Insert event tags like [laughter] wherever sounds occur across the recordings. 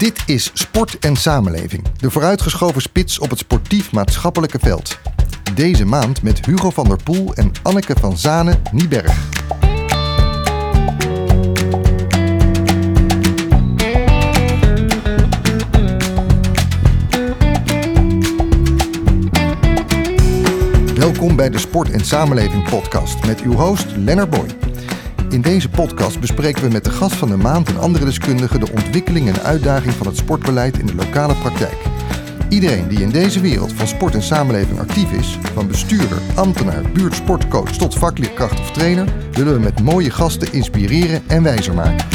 Dit is Sport en Samenleving, de vooruitgeschoven spits op het sportief-maatschappelijke veld. Deze maand met Hugo van der Poel en Anneke van Zanen-Nieberg. Welkom bij de Sport en Samenleving podcast met uw host Lennart Boy. In deze podcast bespreken we met de gast van de maand en andere deskundigen de ontwikkeling en uitdaging van het sportbeleid in de lokale praktijk. Iedereen die in deze wereld van sport en samenleving actief is, van bestuurder, ambtenaar, buurtsportcoach tot vakleerkracht of trainer, willen we met mooie gasten inspireren en wijzer maken.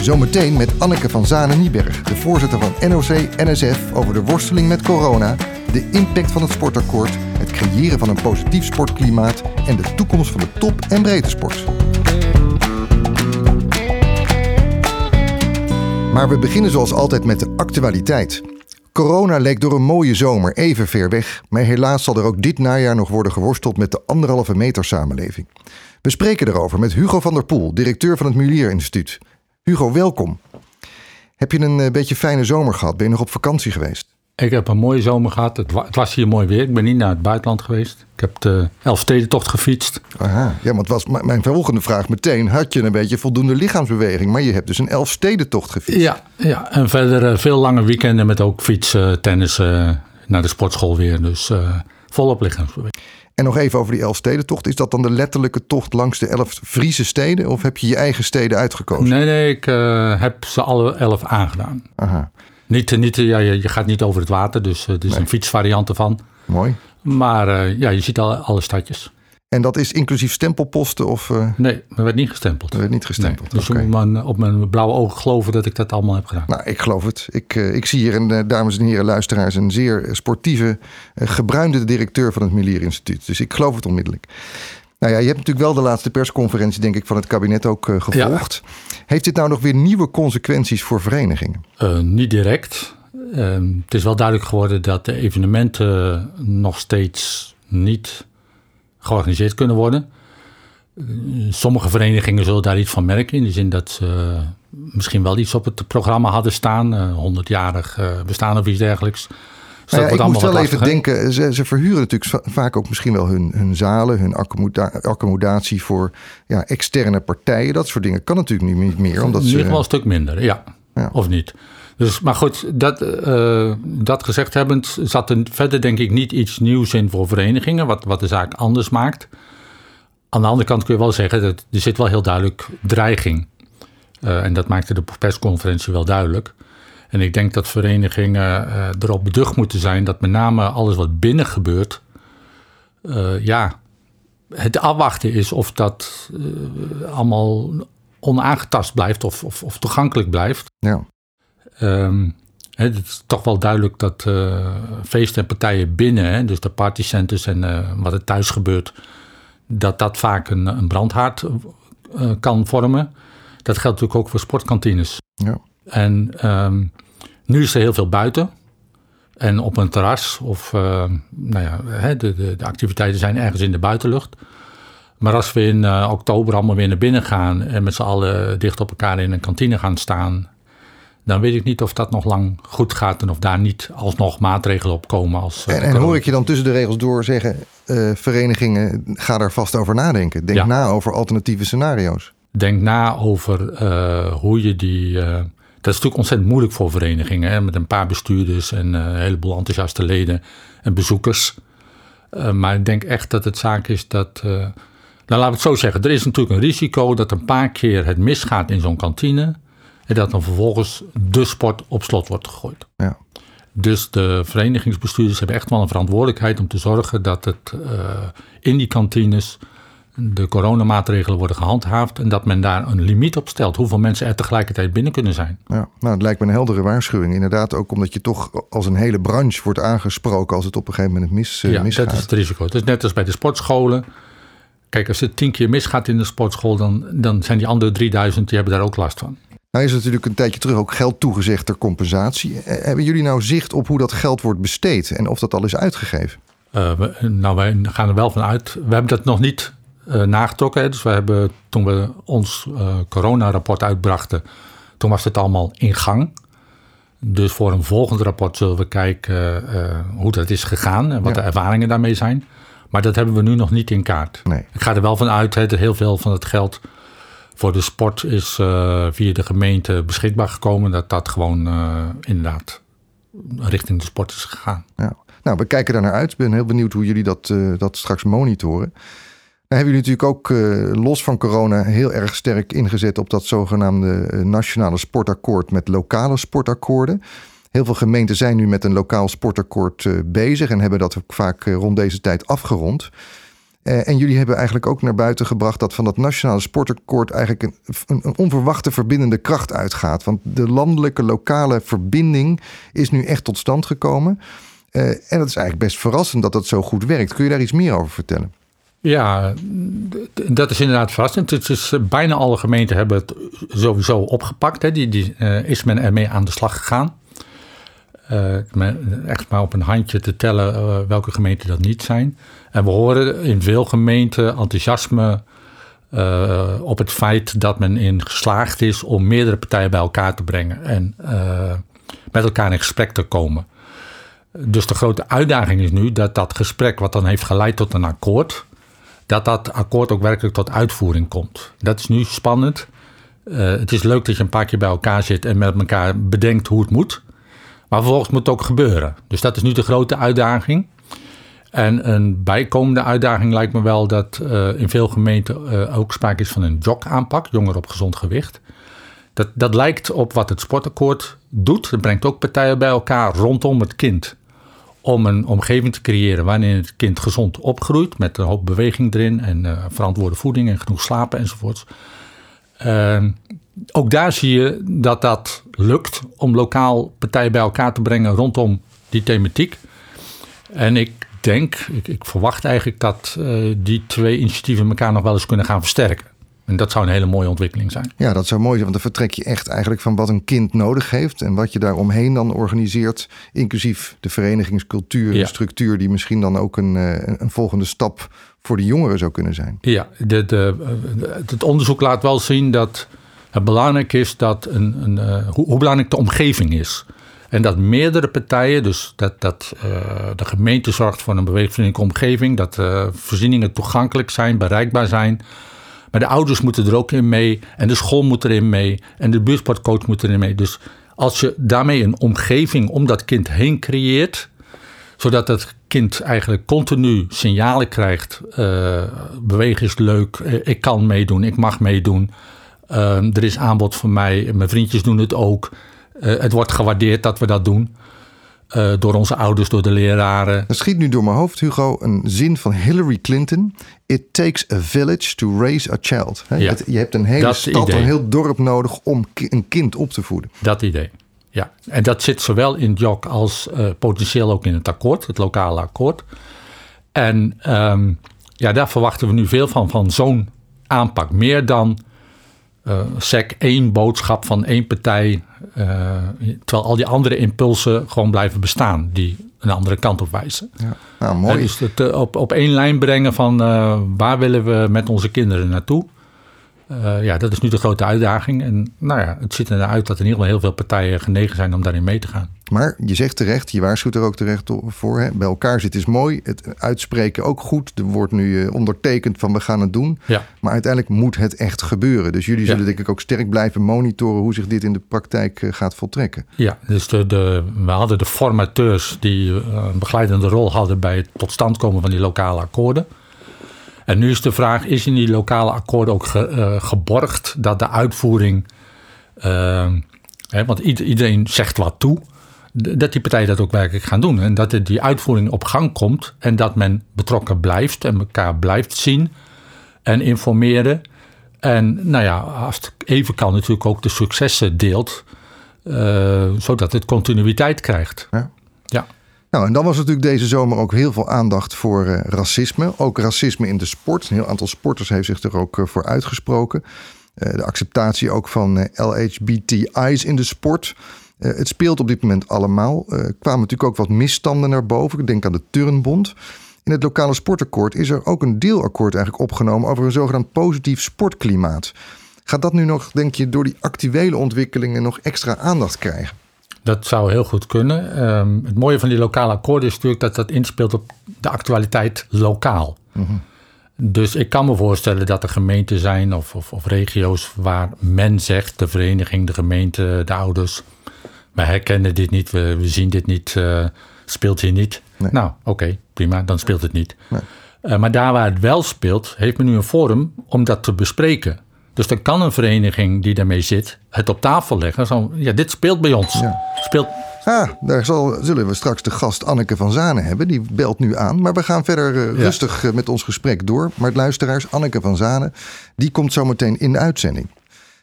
Zometeen met Anneke van Zanen-Nieberg, de voorzitter van NOC-NSF, over de worsteling met corona, de impact van het sportakkoord, creëren van een positief sportklimaat en de toekomst van de top- en breedtesport. Maar we beginnen zoals altijd met de actualiteit. Corona leek door een mooie zomer even ver weg, maar helaas zal er ook dit najaar nog worden geworsteld met de anderhalve meter samenleving. We spreken erover met Hugo van der Poel, directeur van het Mulier Instituut. Hugo, welkom. Heb je een eh, beetje fijne zomer gehad? Ben je nog op vakantie geweest? Ik heb een mooie zomer gehad. Het, wa- het was hier mooi weer. Ik ben niet naar het buitenland geweest. Ik heb de Elfstedentocht gefietst. Aha, ja, want was mijn volgende vraag meteen. Had je een beetje voldoende lichaamsbeweging? Maar je hebt dus een Elfstedentocht gefietst. Ja, ja. en verder eh, veel lange weekenden met ook fietsen, tennissen, naar de sportschool weer. Dus eh, volop lichaamsbeweging. En nog even over die Elfstedentocht. Is dat dan de letterlijke tocht langs de elf Friese steden? Of heb je je eigen steden uitgekozen? Nee, nee, ik eh, heb ze alle elf aangedaan. Aha, Niet, niet, ja, je, je gaat niet over het water, dus eh, het is een fietsvariant ervan. mooi. Maar eh, ja, je ziet alle, alle stadjes. En dat is inclusief stempelposten of uh, Nee, er werd niet gestempeld. werd niet gestempeld? Nee, dus moet maar op mijn blauwe ogen geloven dat ik dat allemaal heb gedaan. Nou, ik geloof het. Ik, eh, ik zie hier, een, eh, dames en heren luisteraars, een zeer sportieve, eh, gebruinde directeur van het Mulier Instituut. Dus ik geloof het onmiddellijk. Nou ja, je hebt natuurlijk wel de laatste persconferentie, denk ik, van het kabinet ook eh, gevolgd. Heeft dit nou nog weer nieuwe consequenties voor verenigingen? Eh, niet direct. Ehm, het is wel duidelijk geworden dat de evenementen nog steeds niet georganiseerd kunnen worden. Eh, sommige verenigingen zullen daar iets van merken. In de zin dat ze misschien wel iets op het programma hadden staan. eh 100-jarig eh, bestaan of iets dergelijks. Nou ja, ik moest wel even denken, ze, ze verhuren natuurlijk va- vaak ook misschien wel hun, hun zalen, hun accommoda- accommodatie voor ja, externe partijen. Dat soort dingen kan natuurlijk niet meer. Omdat In ieder geval ze, een stuk minder, ja. Ja. Of niet. Dus, maar goed, dat, eh, dat gezegd hebbend zat er verder denk ik niet iets nieuws in voor verenigingen, wat, wat de zaak anders maakt. Aan de andere kant kun je wel zeggen dat er zit wel heel duidelijk dreiging. Eh, en dat maakte de persconferentie wel duidelijk. En ik denk dat verenigingen eh, erop beducht moeten zijn dat met name alles wat binnen gebeurt, eh, ja, het afwachten is of dat eh, allemaal onaangetast blijft of, of, of toegankelijk blijft. ja. Ehm, het is toch wel duidelijk dat feesten en partijen binnen, hè, dus de partycenters en wat er thuis gebeurt, dat dat vaak een, een brandhaard kan vormen. Dat geldt natuurlijk ook voor sportkantines. Ja. En ehm, nu is er heel veel buiten. En op een terras of eh, nou ja, hè, de, de, de activiteiten zijn ergens in de buitenlucht. Maar als we in eh, oktober allemaal weer naar binnen gaan en met z'n allen dicht op elkaar in een kantine gaan staan, dan weet ik niet of dat nog lang goed gaat en of daar niet alsnog maatregelen op komen. Als, eh, En, en hoor ik je dan tussen de regels door zeggen, eh, verenigingen, ga daar vast over nadenken. Denk Ja. na over alternatieve scenario's. Denk na over hoe je die. Dat is natuurlijk ontzettend moeilijk voor verenigingen. Hè, met een paar bestuurders en eh, een heleboel enthousiaste leden en bezoekers. Eh, maar ik denk echt dat het zaak is dat. eh, nou, laten we het zo zeggen. Er is natuurlijk een risico dat een paar keer het misgaat in zo'n kantine. En dat dan vervolgens de sport op slot wordt gegooid. Ja. Dus de verenigingsbestuurders hebben echt wel een verantwoordelijkheid om te zorgen dat het in die kantines de coronamaatregelen worden gehandhaafd en dat men daar een limiet op stelt hoeveel mensen er tegelijkertijd binnen kunnen zijn. Ja, nou, het lijkt me een heldere waarschuwing. Inderdaad, ook omdat je toch als een hele branche wordt aangesproken als het op een gegeven moment mis, eh, ja, misgaat. dat is het risico. Het is net als bij de sportscholen. Kijk, als het tien keer misgaat in de sportschool, dan, dan zijn die andere 3000, die hebben daar ook last van. Nou is natuurlijk een tijdje terug ook geld toegezegd ter compensatie. Eh, Hebben jullie nou zicht op hoe dat geld wordt besteed en of dat al is uitgegeven? Eh, we- nou, wij gaan er wel van uit. We hebben dat nog niet eh, nagetrokken. Hè. Dus we hebben toen we ons eh coronarapport uitbrachten, Toen was het allemaal in gang. Dus voor een volgend rapport zullen we kijken hoe dat is gegaan en wat de ervaringen daarmee zijn. Maar dat hebben we nu nog niet in kaart. Nee. Ik ga er wel van uit dat heel veel van het geld voor de sport is via de gemeente beschikbaar gekomen. Dat dat gewoon inderdaad richting de sport is gegaan. Ja. Nou, we kijken daar naar uit. Ik ben heel benieuwd hoe jullie dat, uh, dat straks monitoren. Hebben jullie natuurlijk ook uh, los van corona heel erg sterk ingezet op dat zogenaamde uh, nationale sportakkoord met lokale sportakkoorden. Heel veel gemeenten zijn nu met een lokaal sportakkoord bezig en hebben dat ook vaak rond deze tijd afgerond. En jullie hebben eigenlijk ook naar buiten gebracht dat van dat nationale sportakkoord eigenlijk een, een, een, onverwachte verbindende kracht uitgaat. Want de landelijke, lokale verbinding is nu echt tot stand gekomen. En dat is eigenlijk best verrassend dat dat zo goed werkt. Kun je daar iets meer over vertellen? Ja, dat is inderdaad verrassend. Het is, bijna alle gemeenten hebben het sowieso opgepakt. Hè. Die, die uh, is men ermee aan de slag gegaan. Uh, echt maar op een handje te tellen welke gemeenten dat niet zijn. En we horen in veel gemeenten enthousiasme op het feit dat men in geslaagd is om meerdere partijen bij elkaar te brengen en met elkaar in gesprek te komen. Dus de grote uitdaging is nu dat dat gesprek, wat dan heeft geleid tot een akkoord, dat dat akkoord ook werkelijk tot uitvoering komt. Dat is nu spannend. het is leuk dat je een paar keer bij elkaar zit en met elkaar bedenkt hoe het moet. Maar vervolgens moet het ook gebeuren. Dus dat is nu de grote uitdaging. En een bijkomende uitdaging lijkt me wel dat uh, in veel gemeenten uh, ook sprake is van een jog-aanpak, jongeren op gezond gewicht. Dat, dat lijkt op wat het sportakkoord doet. Het brengt ook partijen bij elkaar rondom het kind. Om een omgeving te creëren waarin het kind gezond opgroeit. Met een hoop beweging erin en uh, verantwoorde voeding en genoeg slapen enzovoorts. Ehm, ook daar zie je dat dat lukt om lokaal partijen bij elkaar te brengen rondom die thematiek. En ik denk, ik, ik verwacht eigenlijk dat uh, die twee initiatieven elkaar nog wel eens kunnen gaan versterken. En dat zou een hele mooie ontwikkeling zijn. Ja, dat zou mooi zijn, want dan vertrek je echt eigenlijk van wat een kind nodig heeft en wat je daar omheen dan organiseert, inclusief de verenigingscultuur en ja. structuur, die misschien dan ook een, een volgende stap voor de jongeren zou kunnen zijn. Ja, de, de, het onderzoek laat wel zien dat het belangrijk is dat een, een uh, hoe, hoe, belangrijk de omgeving is. En dat meerdere partijen, dus dat, dat uh, de gemeente zorgt voor een beweegvriendelijke omgeving, dat uh, voorzieningen toegankelijk zijn, bereikbaar zijn. Maar de ouders moeten er ook in mee en de school moet erin mee en de buurtsportcoach moet erin mee. Dus als je daarmee een omgeving om dat kind heen creëert, zodat het kind eigenlijk continu signalen krijgt. Uh, bewegen is leuk, ik kan meedoen, ik mag meedoen. Uh, er is aanbod voor mij, mijn vriendjes doen het ook. Het wordt gewaardeerd dat we dat doen. Uh, door onze ouders, door de leraren. Er schiet nu door mijn hoofd, Hugo, een zin van Hillary Clinton. It takes a village to raise a child. He, ja, het, je hebt een hele stad, idee. een heel dorp nodig om ki een kind op te voeden. Dat idee. Ja, en dat zit zowel in JOC als uh, potentieel ook in het akkoord, het lokale akkoord. En um, ja, daar verwachten we nu veel van, van zo'n aanpak. Meer dan uh, SEC één boodschap van één partij, terwijl al die andere impulsen gewoon blijven bestaan, die een andere kant op wijzen. Ja. Nou, mooi. Dus het uh, op, op één lijn brengen van waar willen we met onze kinderen naartoe. Uh, ja, dat is nu de grote uitdaging. En nou ja, het ziet eruit dat in ieder geval heel veel partijen genegen zijn om daarin mee te gaan. Maar je zegt terecht, je waarschuwt er ook terecht voor. Hè? Bij elkaar zitten is mooi. Het uitspreken ook goed. Er wordt nu ondertekend van we gaan het doen. Ja. Maar uiteindelijk moet het echt gebeuren. Dus jullie zullen ja. denk ik ook sterk blijven monitoren hoe zich dit in de praktijk gaat voltrekken. Ja, dus de, de, we hadden de formateurs die een begeleidende rol hadden bij het tot stand komen van die lokale akkoorden. En nu is de vraag, is in die lokale akkoorden ook ge, uh, geborgd dat de uitvoering, uh, hè, want iedereen zegt wat toe, dat die partijen dat ook werkelijk gaan doen. En dat die uitvoering op gang komt en dat men betrokken blijft en elkaar blijft zien en informeren. En nou ja, als het even kan natuurlijk ook de successen deelt, uh, zodat het continuïteit krijgt. Ja. ja. Nou, en dan was natuurlijk deze zomer ook heel veel aandacht voor uh, racisme. Ook racisme in de sport. Een heel aantal sporters heeft zich er ook uh, voor uitgesproken. De acceptatie ook van LHBTI's in de sport. Het speelt op dit moment allemaal. Er kwamen natuurlijk ook wat misstanden naar boven. Ik denk aan de Turnbond. In het lokale sportakkoord is er ook een deelakkoord eigenlijk opgenomen over een zogenaamd positief sportklimaat. Gaat dat nu nog, denk je, door die actuele ontwikkelingen nog extra aandacht krijgen? Dat zou heel goed kunnen. Ehm, het mooie van die lokale akkoorden is natuurlijk dat dat inspeelt op de actualiteit lokaal. Dus ik kan me voorstellen dat er gemeenten zijn of, of, of, regio's waar men zegt, de vereniging, de gemeente, de ouders, wij herkennen dit niet, we, we zien dit niet, uh, speelt hier niet. Nou, oké, prima, dan speelt het niet. Nee. Uh, maar daar waar het wel speelt, heeft men nu een forum om dat te bespreken. Dus dan kan een vereniging die daarmee zit het op tafel leggen. Zo, ja, dit speelt bij ons. Ja. Speelt... Ah, daar zal, zullen we straks de gast Anneke van Zanen hebben. Die belt nu aan. Maar we gaan verder uh, ja. rustig uh, met ons gesprek door. Maar luisteraars, Anneke van Zanen, die komt zometeen in de uitzending.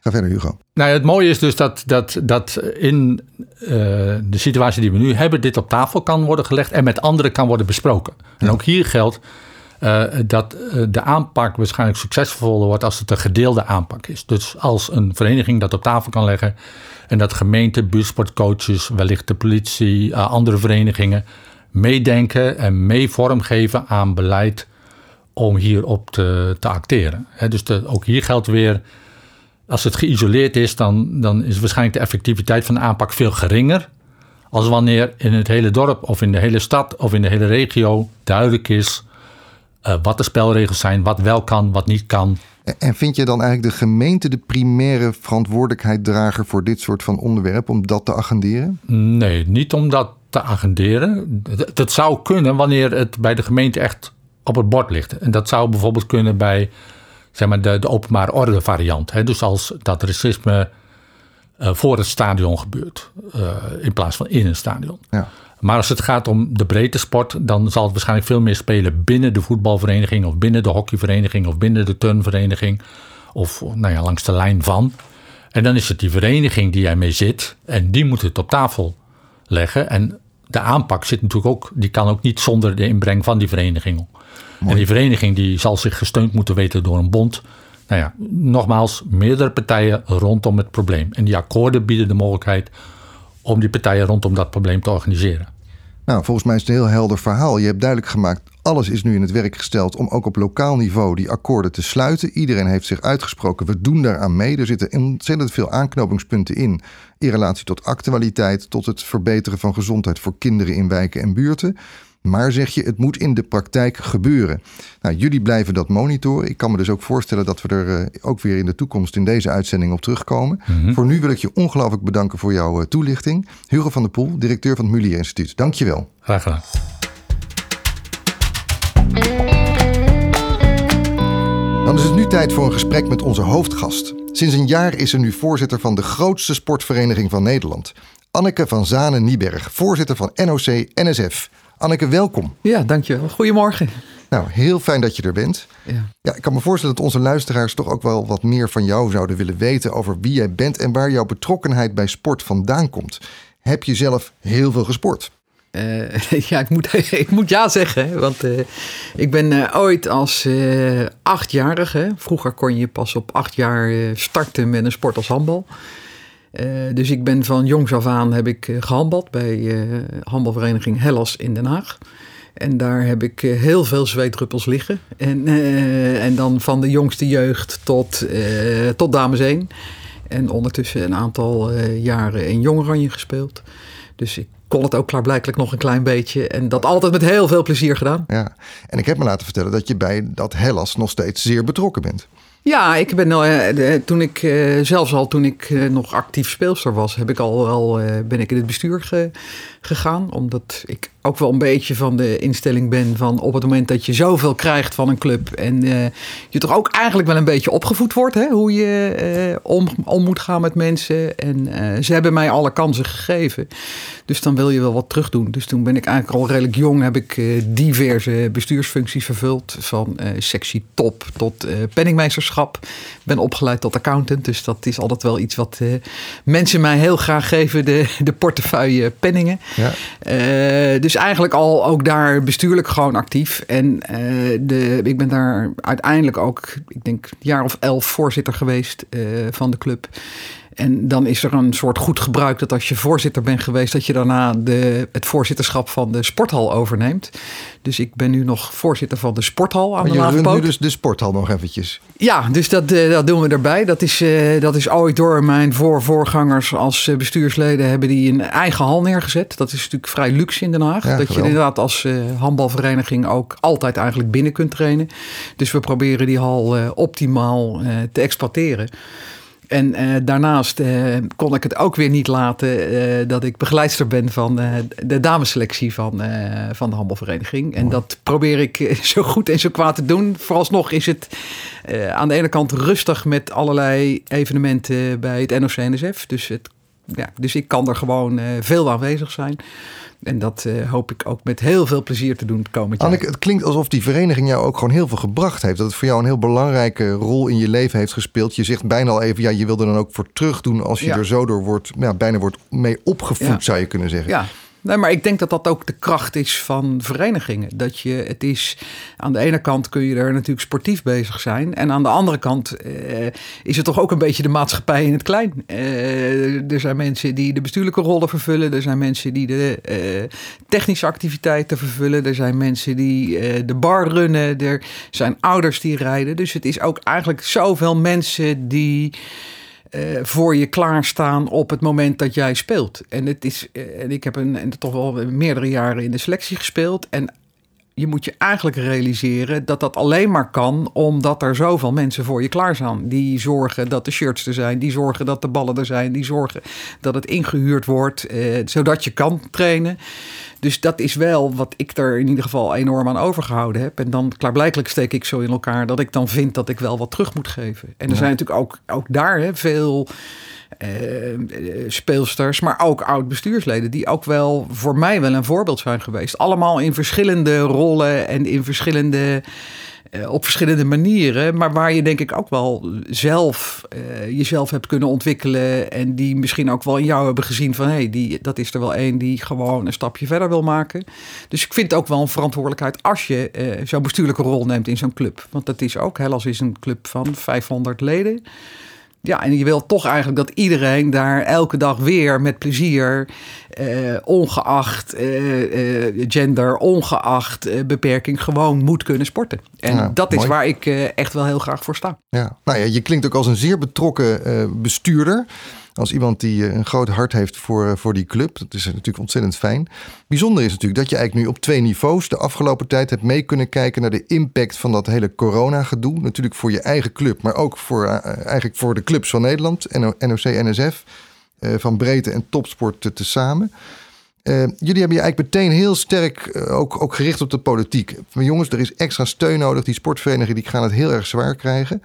Ga verder, Hugo. Nou, het mooie is dus dat, dat, dat in uh, de situatie die we nu hebben, dit op tafel kan worden gelegd en met anderen kan worden besproken. En ook hier geldt uh, dat uh, de aanpak waarschijnlijk succesvoller wordt als het een gedeelde aanpak is. Dus als een vereniging dat op tafel kan leggen en dat gemeente, buurtsportcoaches, wellicht de politie, uh, andere verenigingen meedenken en mee vormgeven aan beleid om hierop te, te acteren. He, dus de, ook hier geldt weer, als het geïsoleerd is, dan, dan is waarschijnlijk de effectiviteit van de aanpak veel geringer. Als wanneer in het hele dorp of in de hele stad of in de hele regio duidelijk is uh, wat de spelregels zijn, wat wel kan, wat niet kan. En vind je dan eigenlijk de gemeente de primaire verantwoordelijkheidsdrager voor dit soort van onderwerp om dat te agenderen? Nee, niet om dat te agenderen. Dat zou kunnen wanneer het bij de gemeente echt op het bord ligt. En dat zou bijvoorbeeld kunnen bij zeg maar, de, de openbare orde variant. Hè? Dus als dat racisme uh, voor het stadion gebeurt, uh, in plaats van in een stadion. Ja. Maar als het gaat om de breedte sport, dan zal het waarschijnlijk veel meer spelen binnen de voetbalvereniging of binnen de hockeyvereniging of binnen de turnvereniging of nou ja, langs de lijn van. En dan is het die vereniging die mee zit en die moet het op tafel leggen. En de aanpak zit natuurlijk ook, die kan ook niet zonder de inbreng van die vereniging. Mooi. En die vereniging die zal zich gesteund moeten weten door een bond. Nou ja, nogmaals, meerdere partijen rondom het probleem. En die akkoorden bieden de mogelijkheid om die partijen rondom dat probleem te organiseren. Nou, volgens mij is het een heel helder verhaal. Je hebt duidelijk gemaakt, alles is nu in het werk gesteld om ook op lokaal niveau die akkoorden te sluiten. Iedereen heeft zich uitgesproken, we doen daaraan mee. Er zitten ontzettend veel aanknopingspunten in, in relatie tot actualiteit, tot het verbeteren van gezondheid voor kinderen in wijken en buurten. Maar zeg je, het moet in de praktijk gebeuren. Nou, jullie blijven dat monitoren. Ik kan me dus ook voorstellen dat we er uh, ook weer in de toekomst in deze uitzending op terugkomen. Mm -hmm. Voor nu wil ik je ongelooflijk bedanken voor jouw uh, toelichting. Hugo van der Poel, directeur van het Mulier Instituut. Dank je wel. Graag gedaan. Dan is het nu tijd voor een gesprek met onze hoofdgast. Sinds een jaar is ze nu voorzitter van de grootste sportvereniging van Nederland. Anneke van Zanen-Nieberg, voorzitter van NOC-NSF. Anneke, welkom. Ja, dankjewel. Goedemorgen. Nou, heel fijn dat je er bent. Ja. ja, ik kan me voorstellen dat onze luisteraars toch ook wel wat meer van jou zouden willen weten over wie jij bent en waar jouw betrokkenheid bij sport vandaan komt. Heb je zelf heel veel gesport? Uh, [laughs] ja, ik moet, [laughs] ik moet ja zeggen. Want uh, ik ben uh, ooit als achtjarige, vroeger kon je pas op acht jaar starten met een sport als handbal. Uh, dus ik ben van jongs af aan heb ik uh, gehandbald bij uh, handbalvereniging Hellas in Den Haag. En daar heb ik heel veel zweetdruppels liggen. En, en dan van de jongste jeugd tot, tot dames 1. En ondertussen een aantal jaren in Jong Oranje gespeeld. Dus ik kon het ook klaarblijkelijk nog een klein beetje. En dat altijd met heel veel plezier gedaan. Ja, en ik heb me laten vertellen dat je bij dat Hellas nog steeds zeer betrokken bent. Ja, ik ben uh, toen ik uh, zelfs al toen ik uh, nog actief speelster was, heb ik al wel ben ik in het bestuur ge, gegaan, omdat ik ook wel een beetje van de instelling ben van op het moment dat je zoveel krijgt van een club en je toch ook eigenlijk wel een beetje opgevoed wordt, hè, hoe je om, om moet gaan met mensen. En ze hebben mij alle kansen gegeven, dus dan wil je wel wat terug doen. Dus toen ben ik eigenlijk al redelijk jong, heb ik diverse bestuursfuncties vervuld, van sectie top tot penningmeesterschap ben opgeleid tot accountant. Dus dat is altijd wel iets wat uh, mensen mij heel graag geven. De, de portefeuille penningen. Ja. Uh, dus eigenlijk al ook daar bestuurlijk gewoon actief. En uh, de, ik ben daar uiteindelijk ook, ik denk, een jaar of elf voorzitter geweest van de club. En dan is er een soort goed gebruik dat als je voorzitter bent geweest, dat je daarna de, het voorzitterschap van de sporthal overneemt. Dus ik ben nu nog voorzitter van de sporthal aan maar de je runt Laagpoot. nu dus de sporthal nog eventjes. Ja, dus dat, eh, dat doen we erbij. Dat is, eh, dat is ooit door mijn voor-voorgangers als eh, bestuursleden hebben die een eigen hal neergezet. Dat is natuurlijk vrij luxe in Den Haag. Ja, dat je inderdaad als handbalvereniging ook altijd eigenlijk binnen kunt trainen. Dus we proberen die hal optimaal te exploiteren. En eh, daarnaast eh, kon ik het ook weer niet laten eh, dat ik begeleidster ben van de damesselectie van, van de handbalvereniging. En dat probeer ik zo goed en zo kwaad te doen. Vooralsnog is het aan de ene kant rustig met allerlei evenementen bij het NOC-NSF. Dus, het, ja, dus ik kan er gewoon veel aanwezig zijn. En dat eh, hoop ik ook met heel veel plezier te doen het komend jaar. Anneke, het klinkt alsof die vereniging jou ook gewoon heel veel gebracht heeft. Dat het voor jou een heel belangrijke rol in je leven heeft gespeeld. Je zegt bijna al even, ja, je wil er dan ook voor terug doen als je Ja. er zo door wordt, ja, bijna wordt mee opgevoed, Ja. zou je kunnen zeggen. Ja, nee, maar ik denk dat dat ook de kracht is van verenigingen. Dat je, het is, aan de ene kant kun je er natuurlijk sportief bezig zijn. En aan de andere kant eh, is het toch ook een beetje de maatschappij in het klein. Eh, er zijn mensen die de bestuurlijke rollen vervullen. Er zijn mensen die de eh, technische activiteiten vervullen. Er zijn mensen die eh, de bar runnen. Er zijn ouders die rijden. Dus het is ook eigenlijk zoveel mensen die eh, voor je klaarstaan op het moment dat jij speelt. En, het is, eh, en ik heb een, en toch wel meerdere jaren in de selectie gespeeld. En je moet je eigenlijk realiseren dat dat alleen maar kan omdat er zoveel mensen voor je klaarstaan. Die zorgen dat de shirts er zijn, die zorgen dat de ballen er zijn, die zorgen dat het ingehuurd wordt, eh, zodat je kan trainen. Dus dat is wel wat ik er in ieder geval enorm aan overgehouden heb. En dan klaarblijkelijk steek ik zo in elkaar dat ik dan vind dat ik wel wat terug moet geven. En er zijn natuurlijk ook, ook daar hè, veel eh, eh, speelsters, maar ook oud-bestuursleden... die ook wel voor mij wel een voorbeeld zijn geweest. Allemaal in verschillende rollen en in verschillende... eh, op verschillende manieren, maar waar je denk ik ook wel zelf eh, jezelf hebt kunnen ontwikkelen. En die misschien ook wel in jou hebben gezien van hé, hey, die dat is er wel één die gewoon een stapje verder wil maken. Dus ik vind het ook wel een verantwoordelijkheid als je eh, zo'n bestuurlijke rol neemt in zo'n club. Want dat is ook, Hellas is een club van 500 leden. Ja, en je wil toch eigenlijk dat iedereen daar elke dag weer met plezier, eh, ongeacht eh, eh, gender, ongeacht eh, beperking, gewoon moet kunnen sporten. En Ja, dat is mooi. waar ik eh, echt wel heel graag voor sta. Ja. Nou ja, je klinkt ook als een zeer betrokken eh, bestuurder. Als iemand die eh, een groot hart heeft voor, eh, voor die club. Dat is natuurlijk ontzettend fijn. Bijzonder is natuurlijk dat je eigenlijk nu op twee niveaus de afgelopen tijd hebt mee kunnen kijken naar de impact van dat hele corona-gedoe. Natuurlijk voor je eigen club, maar ook voor, eh, eigenlijk voor de clubs van Nederland, NO NOC, NSF, van breedte en topsport te tezamen. Eh, jullie hebben je eigenlijk meteen heel sterk ook, ook gericht op de politiek. Van jongens, er is extra steun nodig. Die sportverenigingen die gaan het heel erg zwaar krijgen.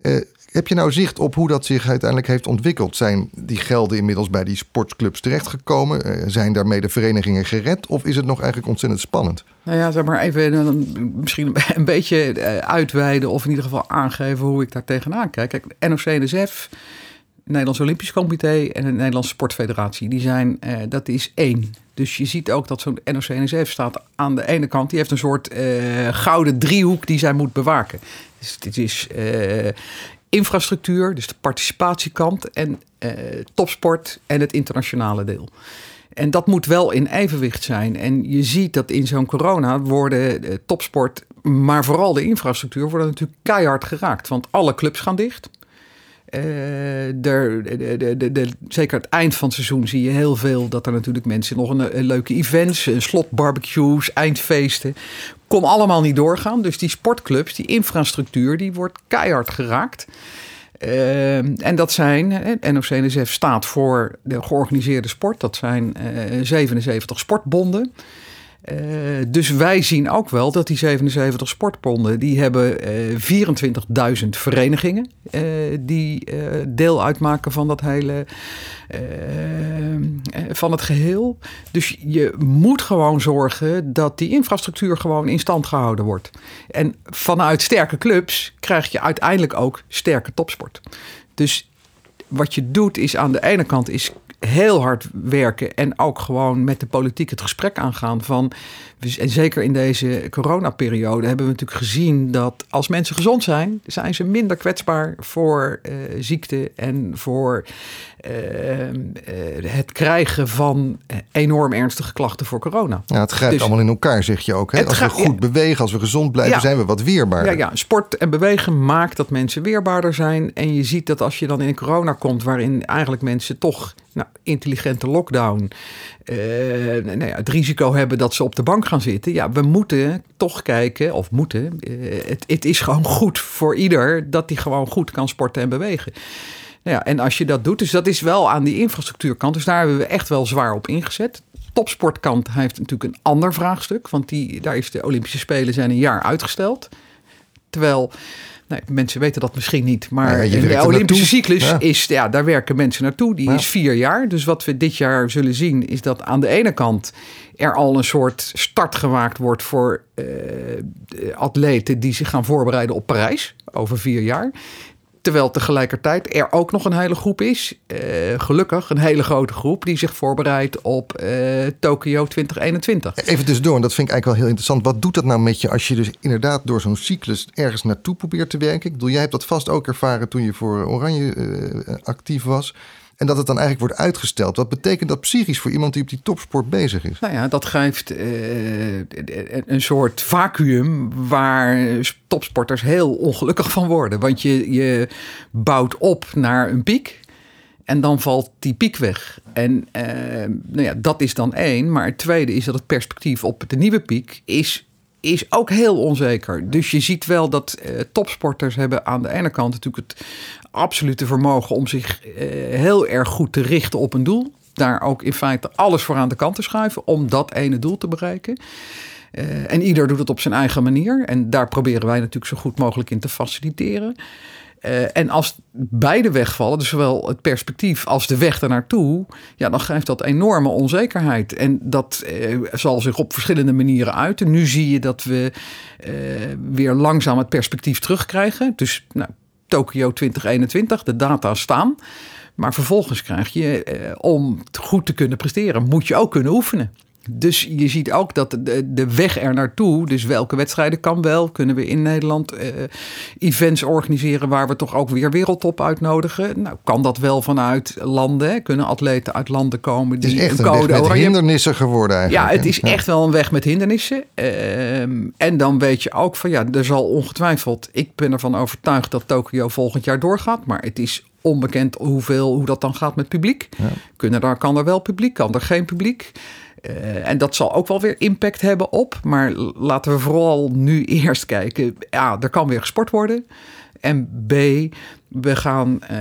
Eh, heb je nou zicht op hoe dat zich uiteindelijk heeft ontwikkeld? Zijn die gelden inmiddels bij die sportclubs terechtgekomen? Eh, zijn daarmee de verenigingen gered? Of is het nog eigenlijk ontzettend spannend? Nou ja, zeg maar even eh, misschien [laughs] een beetje eh, uitweiden of in ieder geval aangeven hoe ik daar tegenaan kijk. Kijk, NOC-NSF, Nederlands Olympisch Comité en de Nederlandse Sportfederatie, die zijn, dat is één. Dus je ziet ook dat zo'n NOC-NSF staat aan de ene kant, die heeft een soort gouden driehoek die zij moet bewaken. Dus dit is infrastructuur, dus de participatiekant en eh, topsport en het internationale deel. En dat moet wel in evenwicht zijn. En je ziet dat in zo'n corona worden de topsport, maar vooral de infrastructuur, worden natuurlijk keihard geraakt. Want alle clubs gaan dicht. Eh, de, de, de, zeker het eind van het seizoen zie je heel veel dat er natuurlijk mensen nog een, leuke events, slotbarbecues, eindfeesten, kon allemaal niet doorgaan. Dus die sportclubs, die infrastructuur, die wordt keihard geraakt. Eh, en dat zijn, eh, NOC-NSF staat voor de georganiseerde sport. Dat zijn eh, 77 sportbonden. Eh, dus wij zien ook wel dat die 77 sportbonden, die hebben eh 24.000 verenigingen eh, die deel uitmaken van dat hele, van het geheel. Dus je moet gewoon zorgen dat die infrastructuur gewoon in stand gehouden wordt. En vanuit sterke clubs krijg je uiteindelijk ook sterke topsport. Dus wat je doet is aan de ene kant is heel hard werken en ook gewoon met de politiek het gesprek aangaan van. En zeker in deze coronaperiode hebben we natuurlijk gezien dat als mensen gezond zijn, zijn ze minder kwetsbaar voor uh, ziekte en voor uh, uh, het krijgen van enorm ernstige klachten voor corona. Ja, het grijpt dus, allemaal in elkaar, zeg je ook. Hè? Als we goed ja, bewegen, als we gezond blijven, ja, zijn we wat weerbaarder. Ja, ja, sport en bewegen maakt dat mensen weerbaarder zijn. En je ziet dat als je dan in een corona komt, waarin eigenlijk mensen toch nou, intelligente lockdown nou ja, het risico hebben dat ze op de bank gaan zitten. Ja, we moeten toch kijken, of moeten, uh, het, het is gewoon goed voor ieder dat hij gewoon goed kan sporten en bewegen. Nou ja, en als je dat doet, dus dat is wel aan die infrastructuurkant. Dus daar hebben we echt wel zwaar op ingezet. Topsportkant heeft natuurlijk een ander vraagstuk. Want die, daar is de Olympische Spelen zijn een jaar uitgesteld. Terwijl Nee, mensen weten dat misschien niet. Maar ja, de Olympische cyclus is, ja, daar werken mensen naartoe. Die is vier jaar. Dus wat we dit jaar zullen zien, is dat aan de ene kant er al een soort start gemaakt wordt voor uh, atleten die zich gaan voorbereiden op Parijs over vier jaar. Terwijl tegelijkertijd er ook nog een hele groep is, uh, gelukkig een hele grote groep, die zich voorbereidt op uh, Tokio 2021. Even tussendoor, en dat vind ik eigenlijk wel heel interessant. Wat doet dat nou met je als je dus inderdaad door zo'n cyclus ergens naartoe probeert te werken? Ik bedoel, jij hebt dat vast ook ervaren toen je voor Oranje uh, actief was. En dat het dan eigenlijk wordt uitgesteld. Wat betekent dat psychisch voor iemand die op die topsport bezig is? Nou ja, dat geeft uh, een soort vacuüm waar topsporters heel ongelukkig van worden. Want je, je bouwt op naar een piek. En dan valt die piek weg. En uh, nou ja, dat is dan één. Maar het tweede is dat het perspectief op de nieuwe piek is is ook heel onzeker. Dus je ziet wel dat uh, topsporters hebben aan de ene kant natuurlijk het absolute vermogen om zich uh, heel erg goed te richten op een doel. Daar ook in feite alles voor aan de kant te schuiven om dat ene doel te bereiken. Uh, en ieder doet het op zijn eigen manier. En daar proberen wij natuurlijk zo goed mogelijk in te faciliteren. Uh, en als beide wegvallen, dus zowel het perspectief als de weg ernaartoe, ja, dan geeft dat enorme onzekerheid. En dat zal zich op verschillende manieren uiten. Nu zie je dat we weer langzaam het perspectief terugkrijgen. Dus nou, Tokio 2021, de data staan. Maar vervolgens krijg je, om goed te kunnen presteren, moet je ook kunnen oefenen. Dus je ziet ook dat de, de weg er naartoe, dus welke wedstrijden kan wel, kunnen we in Nederland uh, events organiseren waar we toch ook weer wereldtop uitnodigen. Nou, kan dat wel vanuit landen? Kunnen atleten uit landen komen die het is echt een, code weg met hindernissen geworden eigenlijk. Ja, het is echt wel een weg met hindernissen. Uh, en dan weet je ook van ja, er zal ongetwijfeld, ik ben ervan overtuigd dat Tokio volgend jaar doorgaat, maar het is onbekend hoeveel, hoe dat dan gaat met publiek. Ja. Kunnen daar, kan er wel publiek, kan er geen publiek? Uh, en dat zal ook wel weer impact hebben op. Maar laten we vooral nu eerst kijken. Ja, er kan weer gesport worden. En B, we gaan uh,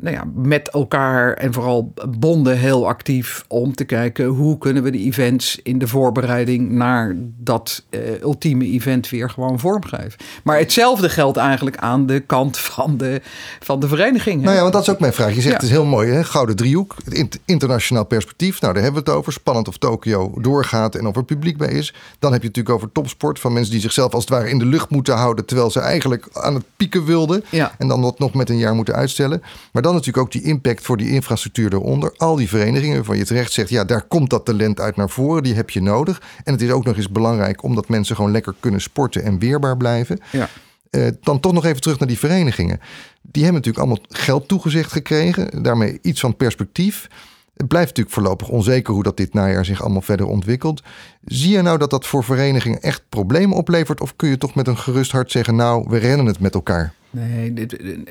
nou ja, met elkaar en vooral bonden heel actief om te kijken hoe kunnen we de events in de voorbereiding naar dat uh, ultieme event weer gewoon vormgeven. Maar hetzelfde geldt eigenlijk aan de kant van de, van de vereniging. Nou ja, want dat is ook mijn vraag. Je zegt ja. het is heel mooi, hè? Gouden driehoek, het internationaal perspectief. Nou, daar hebben we het over. Spannend of Tokio doorgaat en of er publiek bij is. Dan heb je natuurlijk over topsport van mensen die zichzelf als het ware in de lucht moeten houden terwijl ze eigenlijk aan het pieken wilden. Ja. En dan dat nog met een jaar moeten uitstellen. Maar dan natuurlijk ook die impact voor die infrastructuur eronder. Al die verenigingen waarvan je terecht zegt, ja, daar komt dat talent uit naar voren. Die heb je nodig. En het is ook nog eens belangrijk omdat mensen gewoon lekker kunnen sporten en weerbaar blijven. Ja. Uh, dan toch nog even terug naar die verenigingen. Die hebben natuurlijk allemaal geld toegezegd gekregen. Daarmee iets van perspectief. Het blijft natuurlijk voorlopig onzeker hoe dat dit najaar zich allemaal verder ontwikkelt. Zie je nou dat dat voor verenigingen echt problemen oplevert? Of kun je toch met een gerust hart zeggen, nou, we rennen het met elkaar? Nee,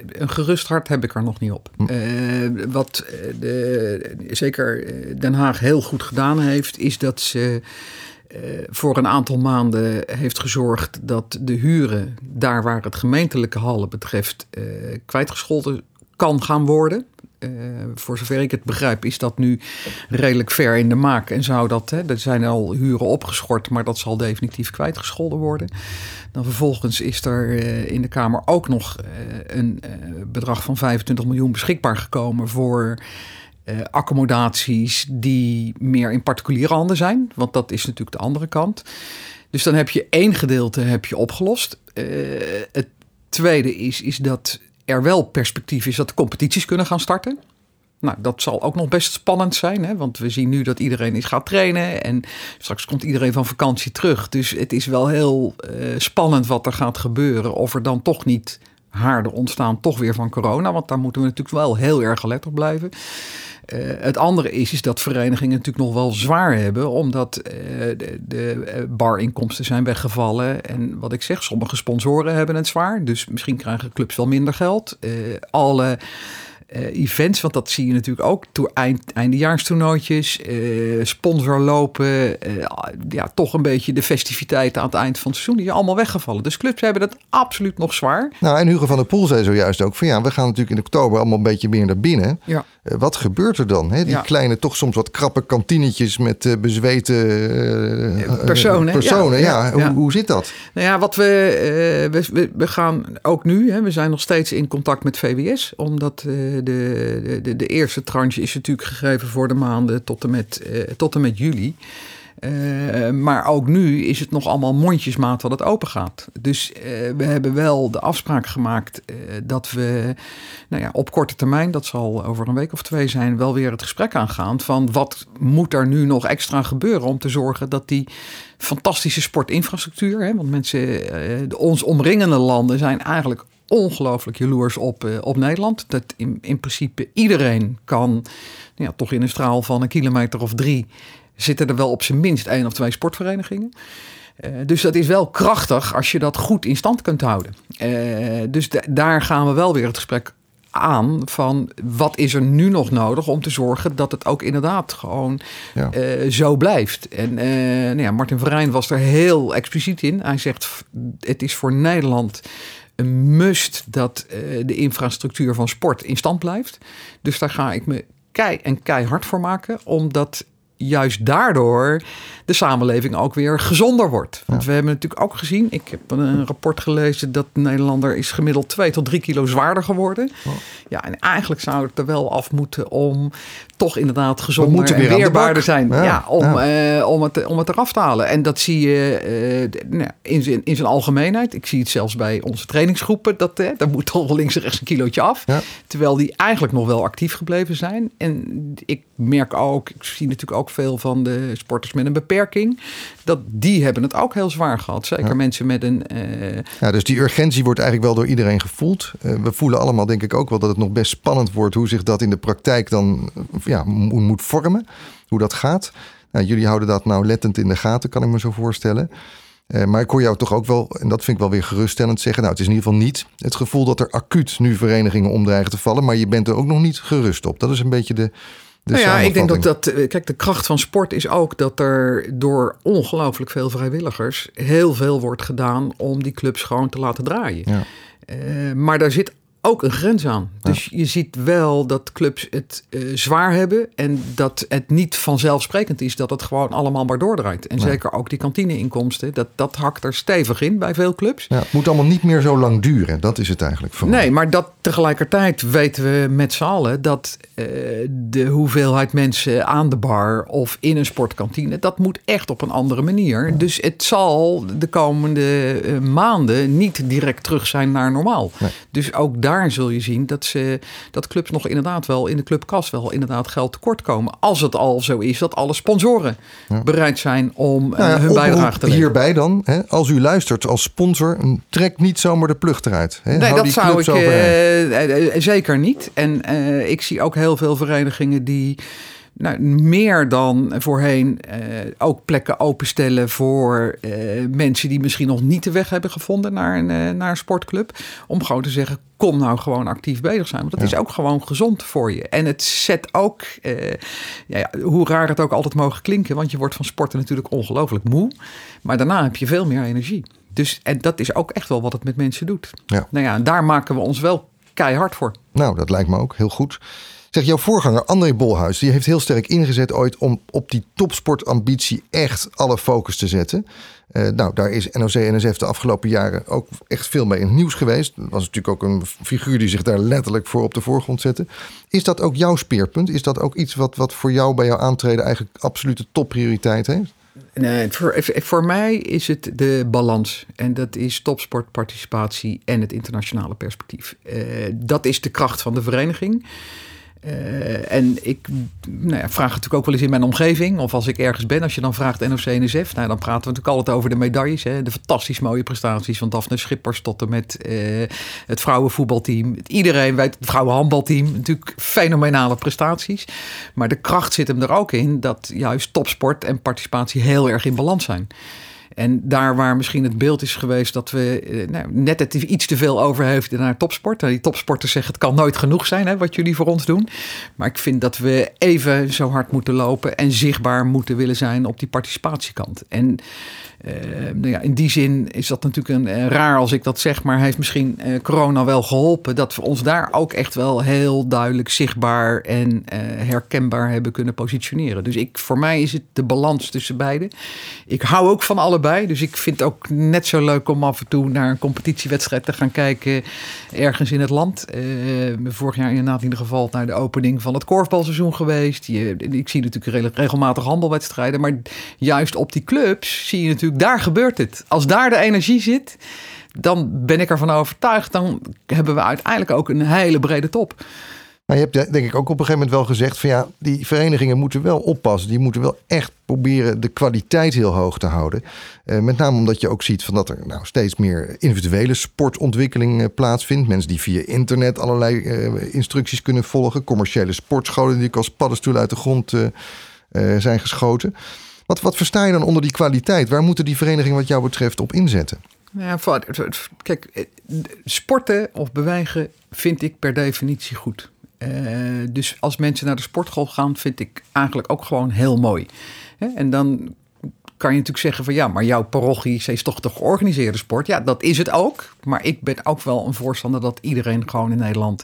een gerust hart heb ik er nog niet op. Hm. Uh, wat de, zeker Den Haag heel goed gedaan heeft, is dat ze uh, voor een aantal maanden heeft gezorgd dat de huren, daar waar het gemeentelijke hallen betreft, uh, kwijtgescholden kan gaan worden. Uh, voor zover ik het begrijp, is dat nu redelijk ver in de maak. En zou dat, hè, er zijn al huren opgeschort, maar dat zal definitief kwijtgescholden worden. Dan vervolgens is er uh, in de Kamer ook nog uh, een bedrag van 25 miljoen beschikbaar gekomen voor accommodaties die meer in particuliere handen zijn. Want dat is natuurlijk de andere kant. Dus dan heb je één gedeelte heb je opgelost. het tweede is, is dat er wel perspectief is dat de competities kunnen gaan starten. Nou, dat zal ook nog best spannend zijn, hè? want we zien nu dat iedereen is gaat trainen en straks komt iedereen van vakantie terug. Dus het is wel heel uh, spannend wat er gaat gebeuren. Of er dan toch niet haarden ontstaan, toch weer van corona, want daar moeten we natuurlijk wel heel erg gelet op blijven. Uh, het andere is, is dat verenigingen natuurlijk nog wel zwaar hebben, omdat uh, de, de barinkomsten zijn weggevallen. En wat ik zeg, sommige sponsoren hebben het zwaar. Dus misschien krijgen clubs wel minder geld. Alle uh, events, want dat zie je natuurlijk ook. Toe eind, eindejaarstoernooitjes, uh, sponsorlopen, uh, ja, toch een beetje de festiviteiten aan het eind van het seizoen. Die zijn allemaal weggevallen. Dus clubs hebben het absoluut nog zwaar. Nou, en Hugo van der Poel zei zojuist ook van ja, we gaan natuurlijk in oktober allemaal een beetje meer naar binnen. Ja. Wat gebeurt er dan? Hè? Die Ja. kleine, toch soms wat krappe kantinetjes met uh, bezweten Personen, personen. ja. Hoe, hoe zit dat? Nou ja, wat we, eh, we, we, gaan ook nu, hè, we zijn nog steeds in contact met VWS, omdat eh, de, de, de eerste tranche is natuurlijk gegeven voor de maanden tot en met, eh, tot en met juli. Eh, maar ook nu is het nog allemaal mondjesmaat wat het open gaat. Dus eh, we hebben wel de afspraak gemaakt eh, dat we nou ja, op korte termijn, dat zal over een week of twee zijn, wel weer het gesprek aangaan van wat moet er nu nog extra gebeuren om te zorgen dat die fantastische sportinfrastructuur, hè, want mensen, de ons omringende landen zijn eigenlijk ongelooflijk jaloers op, op Nederland. Dat in, in principe iedereen kan, nou ja, toch in een straal van een kilometer of drie, zitten er wel op zijn minst één of twee sportverenigingen. Uh, dus dat is wel krachtig als je dat goed in stand kunt houden. Uh, dus da daar gaan we wel weer het gesprek aan van wat is er nu nog nodig om te zorgen dat het ook inderdaad gewoon Ja. uh, zo blijft. En nou ja, Martin Verijn was er heel expliciet in. Hij zegt het is voor Nederland een must dat de infrastructuur van sport in stand blijft. Dus daar ga ik me kei en keihard voor maken, omdat juist daardoor de samenleving ook weer gezonder wordt. Want ja. we hebben natuurlijk ook gezien, ik heb een rapport gelezen dat de Nederlander is gemiddeld 2 tot 3 kilo zwaarder geworden. Oh. Ja, en eigenlijk zou het er wel af moeten om toch inderdaad gezonder en weerbaarder zijn. Ja, ja om, ja. Uh, om, het, om het eraf te halen. En dat zie je uh, nou, in, zijn, in zijn algemeenheid. Ik zie het zelfs bij onze trainingsgroepen. Dat, uh, daar moet toch links en rechts een kilootje af. Terwijl die eigenlijk nog wel actief gebleven zijn. En ik merk ook, ik zie natuurlijk ook veel van de sporters met een beperking. Dat die hebben het ook heel zwaar gehad. Zeker ja. mensen met een... uh, ja, dus die urgentie wordt eigenlijk wel door iedereen gevoeld. Uh, we voelen allemaal denk ik ook wel dat het nog best spannend wordt... hoe zich dat in de praktijk dan ja, moet vormen. Hoe dat gaat. Nou, jullie houden dat nou lettend in de gaten, kan ik me zo voorstellen. Uh, maar ik hoor jou toch ook wel, en dat vind ik wel weer geruststellend zeggen... nou, het is in ieder geval niet het gevoel dat er acuut nu verenigingen omdreigen te vallen... maar je bent er ook nog niet gerust op. Dat is een beetje de... Nou ja, ik denk ook dat, kijk, de kracht van sport is ook dat er door ongelooflijk veel vrijwilligers heel veel wordt gedaan om die clubs gewoon te laten draaien. Ja. Uh, maar daar zit ook een grens aan. Dus je ziet wel dat clubs het uh, zwaar hebben en dat het niet vanzelfsprekend is dat het gewoon allemaal maar doordraait. En Ja. zeker ook die kantineinkomsten, dat, dat hakt er stevig in bij veel clubs. Ja, het moet allemaal niet meer zo lang duren. Dat is het eigenlijk voor mij. Nee, maar dat tegelijkertijd weten we met z'n allen dat eh, de hoeveelheid mensen aan de bar of in een sportkantine, dat moet echt op een andere manier. Dus het zal de komende eh, maanden niet direct terug zijn naar normaal. Nee. Dus ook daar zul je zien dat, ze, dat clubs nog inderdaad wel in de clubkas wel inderdaad geld tekort komen. Als het al zo is dat alle sponsoren Ja. bereid zijn om eh, Nou ja, hun bijdrage te leveren. Hierbij dan, hè, als u luistert als sponsor, trek niet zomaar de plug eruit. Hè. Nee, Hou dat zou ik eh, zeker niet. En ik zie ook heel veel verenigingen die nou, meer dan voorheen eh, ook plekken openstellen voor eh, mensen die misschien nog niet de weg hebben gevonden naar een, eh, naar een sportclub. Om gewoon te zeggen, kom nou gewoon actief bezig zijn. Want dat Ja. is ook gewoon gezond voor je. En het zet ook, eh, ja, hoe raar het ook altijd mogen klinken, want je wordt van sporten natuurlijk ongelooflijk moe. Maar daarna heb je veel meer energie. Dus en dat is ook echt wel wat het met mensen doet. Ja. Nou ja, daar maken we ons wel keihard voor. Nou, dat lijkt me ook heel goed. Zeg, jouw voorganger André Bolhuis, die heeft heel sterk ingezet ooit om op die topsportambitie echt alle focus te zetten. Eh, nou, daar is NOC-NSF de afgelopen jaren ook echt veel mee in het nieuws geweest. Dat was natuurlijk ook een figuur die zich daar letterlijk voor op de voorgrond zette. Is dat ook jouw speerpunt? Is dat ook iets wat, wat voor jou bij jouw aantreden eigenlijk absolute topprioriteit heeft? Nee, voor, voor mij is het de balans. En dat is topsportparticipatie en het internationale perspectief. Uh, dat is de kracht van de vereniging. Uh, en ik nou ja, vraag natuurlijk ook wel eens in mijn omgeving, of als ik ergens ben, als je dan vraagt NOC-NSF, nou, dan praten we natuurlijk altijd over de medailles. Hè, de fantastisch mooie prestaties van Daphne Schippers tot en met uh, het vrouwenvoetbalteam. Iedereen weet, het vrouwenhandbalteam, natuurlijk fenomenale prestaties. Maar de kracht zit hem er ook in dat juist topsport en participatie heel erg in balans zijn. En daar waar misschien het beeld is geweest dat we eh, nou, net iets te veel over heeft naar topsport. Die topsporters zeggen het kan nooit genoeg zijn hè, wat jullie voor ons doen. Maar ik vind dat we even zo hard moeten lopen en zichtbaar moeten willen zijn op die participatiekant. En nou ja, in die zin is dat natuurlijk een, uh, raar als ik dat zeg, maar heeft misschien uh, corona wel geholpen dat we ons daar ook echt wel heel duidelijk zichtbaar en herkenbaar hebben kunnen positioneren. Dus ik, voor mij is het de balans tussen beide. Ik hou ook van allebei, dus ik vind het ook net zo leuk om af en toe naar een competitiewedstrijd te gaan kijken ergens in het land. vorig jaar inderdaad in ieder geval naar de opening van het korfbalseizoen geweest. Je, ik zie natuurlijk regelmatig handelwedstrijden, maar juist op die clubs zie je natuurlijk daar gebeurt het. Als daar de energie zit, dan ben ik ervan overtuigd. Dan hebben we uiteindelijk ook een hele brede top. Maar je hebt denk ik ook op een gegeven moment wel gezegd van ja, die verenigingen moeten wel oppassen. Die moeten wel echt proberen de kwaliteit heel hoog te houden. Uh, met name omdat je ook ziet van dat er nou steeds meer individuele sportontwikkeling uh, plaatsvindt. Mensen die via internet allerlei uh, instructies kunnen volgen. Commerciële sportscholen die als paddenstoelen uit de grond zijn geschoten. Wat, wat versta je dan onder die kwaliteit? Waar moeten die verenigingen wat jou betreft op inzetten? Ja, kijk, eh, sporten of bewegen vind ik per definitie goed. Uh, dus als mensen naar de sportschool gaan, vind ik eigenlijk ook gewoon heel mooi. En dan kan je natuurlijk zeggen van ja, maar jouw parochie is toch de georganiseerde sport. Ja, dat is het ook. Maar ik ben ook wel een voorstander dat iedereen gewoon in Nederland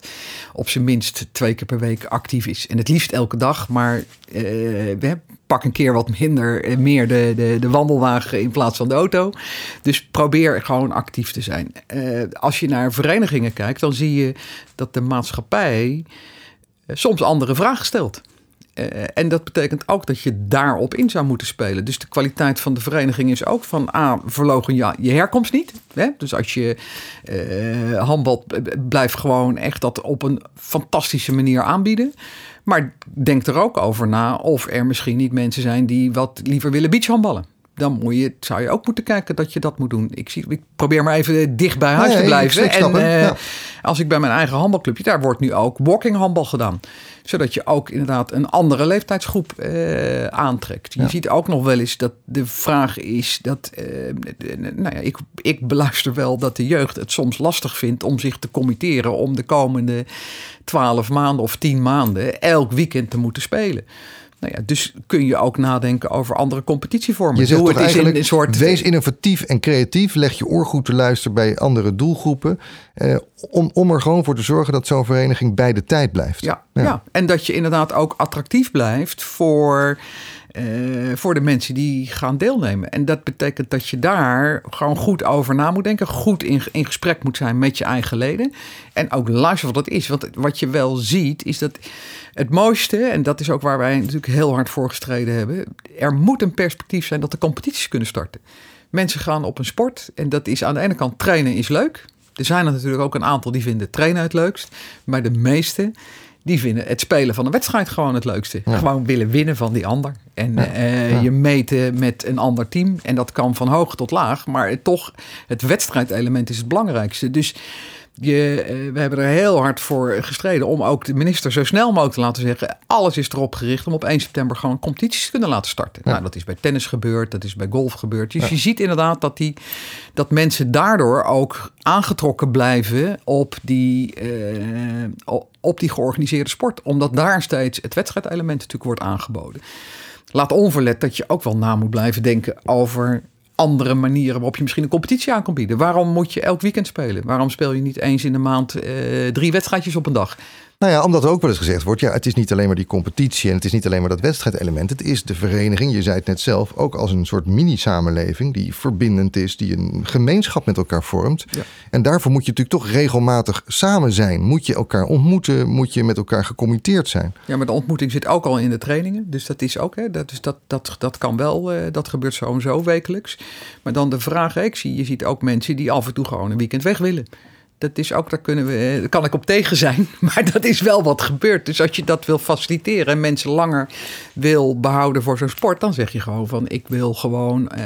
op zijn minst twee keer per week actief is. En het liefst elke dag, maar uh, we pak een keer wat minder, eh, meer de, de, de wandelwagen in plaats van de auto. Dus probeer gewoon actief te zijn. Uh, als je naar verenigingen kijkt, dan zie je dat de maatschappij soms andere vragen stelt. En dat betekent ook dat je daarop in zou moeten spelen. Dus de kwaliteit van de vereniging is ook van A, verlogen ja, je herkomst niet. Hè? Dus als je uh, blijft gewoon echt dat op een fantastische manier aanbieden. Maar denk er ook over na of er misschien niet mensen zijn die wat liever willen beachhandballen dan moet je, zou je ook moeten kijken dat je dat moet doen. Ik, zie, ik probeer maar even dicht bij huis te blijven. en uh, als ik bij mijn eigen handbalclubje, daar wordt nu ook walking handbal gedaan. Zodat je ook inderdaad een andere leeftijdsgroep uh, aantrekt. Je ziet ook nog wel eens dat de vraag is dat, uh, nou ja, ik, ik beluister wel dat de jeugd het soms lastig vindt om zich te committeren om de komende twaalf maanden of tien maanden elk weekend te moeten spelen. Nou ja, dus kun je ook nadenken over andere competitievormen. Je zegt het is in een soort... wees innovatief en creatief. Leg je oor goed te luisteren bij andere doelgroepen. Eh, om, om er gewoon voor te zorgen dat zo'n vereniging bij de tijd blijft. Ja, ja. en dat je inderdaad ook attractief blijft voor... Uh, voor de mensen die gaan deelnemen. En dat betekent dat je daar gewoon goed over na moet denken. Goed in, in gesprek moet zijn met je eigen leden. En ook luisteren wat dat is. Want wat je wel ziet, is dat het mooiste, en dat is ook waar wij natuurlijk heel hard voor gestreden hebben, er moet een perspectief zijn dat de competities kunnen starten. Mensen gaan op een sport en dat is aan de ene kant trainen is leuk. Er zijn er natuurlijk ook een aantal die vinden trainen het leukst, maar de meeste die vinden het spelen van een wedstrijd gewoon het leukste. Gewoon willen winnen van die ander. En uh, je meten met een ander team. En dat kan van hoog tot laag. Maar toch, het wedstrijdelement is het belangrijkste. Dus je, uh, we hebben er heel hard voor gestreden om ook de minister zo snel mogelijk te laten zeggen: alles is erop gericht om op 1 september gewoon competities te kunnen laten starten. Nou, dat is bij tennis gebeurd, dat is bij golf gebeurd. Dus je ziet inderdaad dat, die, dat mensen daardoor ook aangetrokken blijven op die, uh, op die georganiseerde sport, omdat daar steeds het wedstrijdelement natuurlijk wordt aangeboden. Laat onverlet dat je ook wel na moet blijven denken over andere manieren waarop je misschien een competitie aan kan bieden. Waarom moet je elk weekend spelen? Waarom speel je niet eens in de maand uh, drie wedstrijdjes op een dag? Nou ja, omdat er ook wel eens gezegd wordt, ja, het is niet alleen maar die competitie en het is niet alleen maar dat wedstrijdelement. Het is de vereniging, je zei het net zelf, ook als een soort mini-samenleving die verbindend is, die een gemeenschap met elkaar vormt. Ja. En daarvoor moet je natuurlijk toch regelmatig samen zijn. Moet je elkaar ontmoeten, moet je met elkaar gecommitteerd zijn. Ja, maar de ontmoeting zit ook al in de trainingen. Dus dat is ook, hè, dat, is, dat, dat, dat kan wel, uh, dat gebeurt zo en zo wekelijks. Maar dan de vraag, ik zie, je ziet ook mensen die af en toe gewoon een weekend weg willen. Dat is ook, daar kunnen we, daar kan ik op tegen zijn. [laughs] Maar dat is wel wat gebeurt. Dus als je dat wil faciliteren en mensen langer wil behouden voor zo'n sport, dan zeg je gewoon van ik wil gewoon, uh,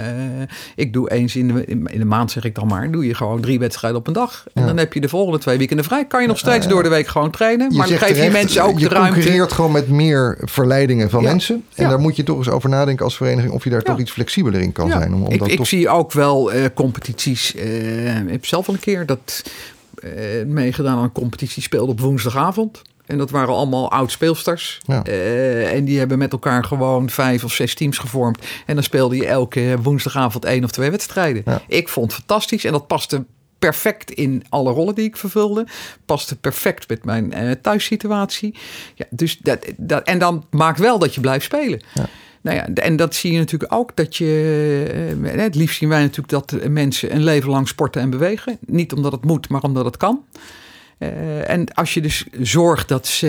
ik doe eens in de, in de maand zeg ik dan maar, doe je gewoon drie wedstrijden op een dag. En dan heb je de volgende twee weekenden vrij. Kan je nog steeds door de week gewoon trainen. Je maar dan geef je mensen ook je de ruimte. Je concurreert gewoon met meer verleidingen van mensen. En daar moet je toch eens over nadenken als vereniging of je daar toch iets flexibeler in kan zijn. Om, om ik, dat ik toch... zie ook wel uh, competities. Ik heb zelf al een keer dat meegedaan aan een competitie speelde op woensdagavond. En dat waren allemaal oud-speelsters. Ja. Uh, en die hebben met elkaar gewoon vijf of zes teams gevormd. En dan speelde je elke woensdagavond één of twee wedstrijden. Ja. Ik vond het fantastisch. En dat paste perfect in alle rollen die ik vervulde. Paste perfect met mijn uh, thuissituatie. Ja, dus dat, dat, en dan maakt wel dat je blijft spelen. Ja. Nou ja, en dat zie je natuurlijk ook dat je. Het liefst zien wij natuurlijk dat mensen een leven lang sporten en bewegen. Niet omdat het moet, maar omdat het kan. Uh, en als je dus zorgt dat ze,